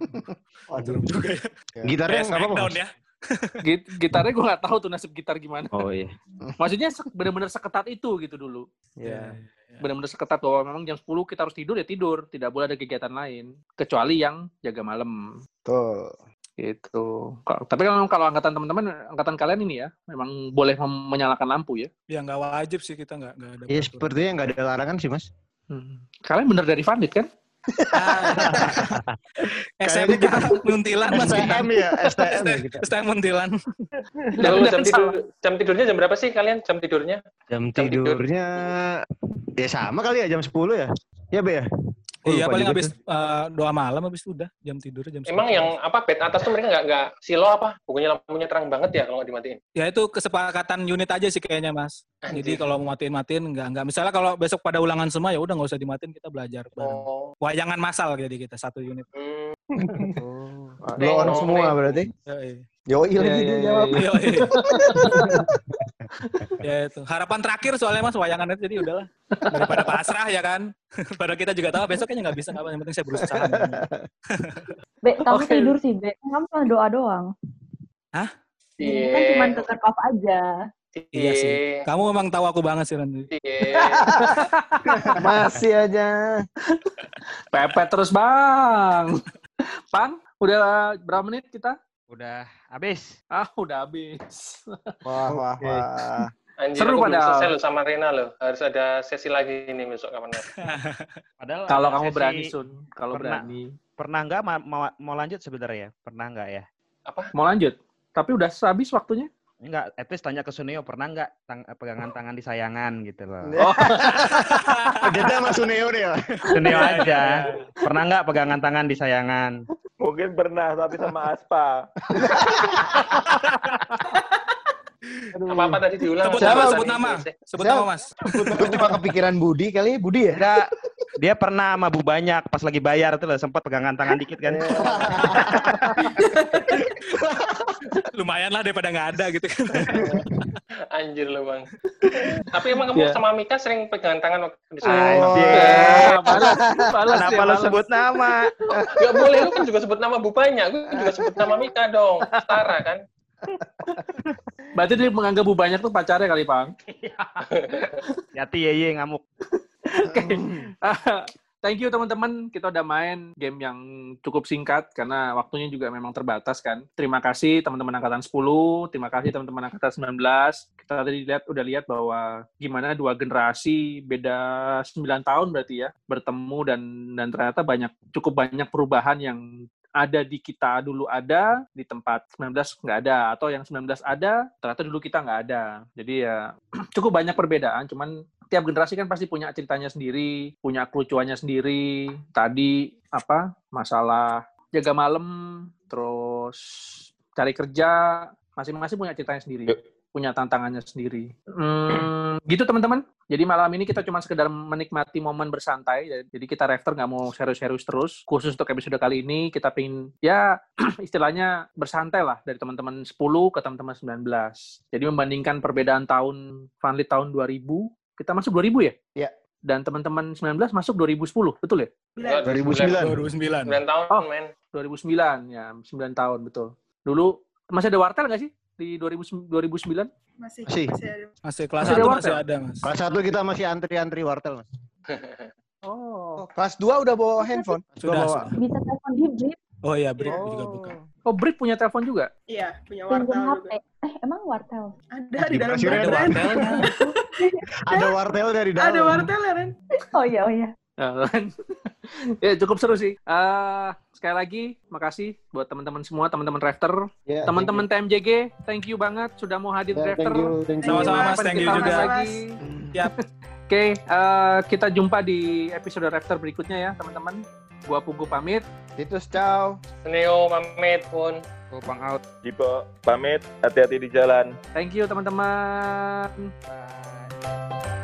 Waduh. juga ya. Gitarnya Kayak nggak apa-apa. Smackdown Mas? ya. Git gitarnya gue nggak tahu tuh nasib gitar gimana. Oh iya. Maksudnya se- bener-bener seketat itu gitu dulu. Iya. Bener-bener seketat bahwa memang jam 10 kita harus tidur ya tidur, tidak boleh ada kegiatan lain kecuali yang jaga malam. Tuh. Gitu. Tapi kalau kalau angkatan teman-teman, angkatan kalian ini ya, memang boleh mem- menyalakan lampu ya. Ya nggak wajib sih kita nggak nggak ada. Iya peraturan. sepertinya nggak ada larangan sih mas. Hmm. Kalian bener dari Vandit kan? SMK Kayaknya Muntilan Mas STM ya, STM ya kita. STM Muntilan. Lalu Bener jam kan tidur jam tidurnya jam berapa sih kalian jam tidurnya? Jam Jam tidur. tidurnya ya sama kali ya jam 10 ya. Ya Be ya. Gua Iya paling habis tuh. eh, doa malam habis itu udah jam tidur jam Emang 10. yang apa bed atas tuh mereka nggak nggak silo apa? Bukannya lampunya terang banget ya kalau nggak dimatiin? ya itu kesepakatan unit aja sih kayaknya Mas. Jadi Anjir. kalau mau matiin-matiin nggak nggak. Misalnya kalau besok pada ulangan semua ya udah nggak usah dimatiin kita belajar bareng. Oh. Wayangan masal jadi kita satu unit. Hmm. Oh. On oke. semua berarti. Yoi. Yoi Iya, lagi iya, dia iya, jawab. iya. Yoi. ya itu harapan terakhir soalnya Mas wayangan itu jadi udahlah daripada pasrah ya kan. Padahal kita juga tahu besok kayaknya nggak bisa apa yang penting saya berusaha. Be, kamu Oke. tidur sih, Be. Kamu cuma doa doang. Ini kan Iya. cuma kekerkop aja. Iya sih. Kamu memang tahu aku banget sih Randy. Iya. Masih aja. Pepet terus bang. Pang, udah berapa menit kita? Udah habis. Ah, udah habis. Wah, wah, wah. Anjir, Seru padahal. selesai loh sama Rena loh. Harus ada sesi lagi ini besok kapan Padahal Kalau kamu sesi- berani, Sun. Kalau pernah. berani. Pernah nggak ma- mau, mau lanjut sebenarnya ya? Pernah nggak ya? Apa? Mau lanjut? Tapi udah habis waktunya. Enggak, at least tanya ke Suneo, pernah nggak tang- pegangan tangan di sayangan gitu loh. Oh, Beda sama Suneo deh ya. Suneo aja. Pernah nggak pegangan tangan di sayangan? Mungkin pernah, tapi sama Aspa. Apa apa tadi diulang? Sebut nama, sebut nama. Sebut nama Mas. Gue cuma kepikiran Budi kali, Budi ya? Enggak, dia pernah sama Bu Banyak pas lagi bayar tuh loh, sempat pegangan tangan dikit kan. Lumayan lah daripada nggak ada gitu kan. Anjir lo bang. Tapi emang kamu Iya. sama Mika sering pegangan tangan waktu di Oh. sana? Anjir. Ah, balas, balas Kenapa balas. sebut nama? Gak boleh, lu kan juga sebut nama Bu Banyak. Gue juga sebut nama Mika dong. Setara kan? Berarti dia menganggap Bu banyak tuh pacarnya kali, Pang. Yati Yeye ngamuk. Oke. Thank you teman-teman, kita udah main game yang cukup singkat karena waktunya juga memang terbatas kan. Terima kasih teman-teman angkatan 10, terima kasih teman-teman angkatan 19. Kita tadi lihat udah lihat bahwa gimana dua generasi beda 9 tahun berarti ya bertemu dan dan ternyata banyak cukup banyak perubahan yang ada di kita dulu ada, di tempat 19 nggak ada, atau yang 19 ada, ternyata dulu kita nggak ada. Jadi ya cukup banyak perbedaan, cuman tiap generasi kan pasti punya ceritanya sendiri, punya kelucuannya sendiri. Tadi apa masalah jaga malam, terus cari kerja, masing-masing punya ceritanya sendiri, punya tantangannya sendiri. Hmm, gitu teman-teman. Jadi malam ini kita cuma sekedar menikmati momen bersantai. Jadi kita Rafter nggak mau serius-serius terus. Khusus untuk episode kali ini kita pengen ya istilahnya bersantai lah dari teman-teman 10 ke teman-teman 19. Jadi membandingkan perbedaan tahun Funlit tahun 2000, kita masuk 2000 ya? Iya. Dan teman-teman 19 masuk 2010, betul ya? 2009. 2009. 9 tahun, Oh. men. 2009 ya, 9 tahun betul. Dulu masih ada wartel nggak sih di 2000, 2009? Masih. Masih. masih kelas Masih ada 1 wartel? masih ada, Mas. Kelas satu kita masih antri-antri wartel, Mas. Oh. Kelas 2 udah bawa handphone. Sudah, bawa. Bisa telepon di Blip, Oh iya, Bri juga buka. Oh, Brit punya telepon juga? Iya, punya pinjam wartel HP. juga. Eh, emang wartel? Ada di dalam Dikasih Ada badan. wartelnya. Ada wartel dari dalam. Ada wartel ya, Ren? Oh iya, oh iya. ya cukup seru sih. Eh, sekali lagi, makasih buat teman-teman semua, teman-teman Rafter, Ya, teman-teman TMJG, thank you banget sudah mau hadir di Ya, Rafter. Sama-sama, Mas. Thank you juga. lagi. Siap. Oke, eh, kita jumpa di episode Rafter berikutnya ya, teman-teman. Gua Pugu pamit. Titus, ciao. Seneo, pamit pun. Gopang out. Jipo, pamit, hati-hati di jalan. Thank you, teman-teman. Bye.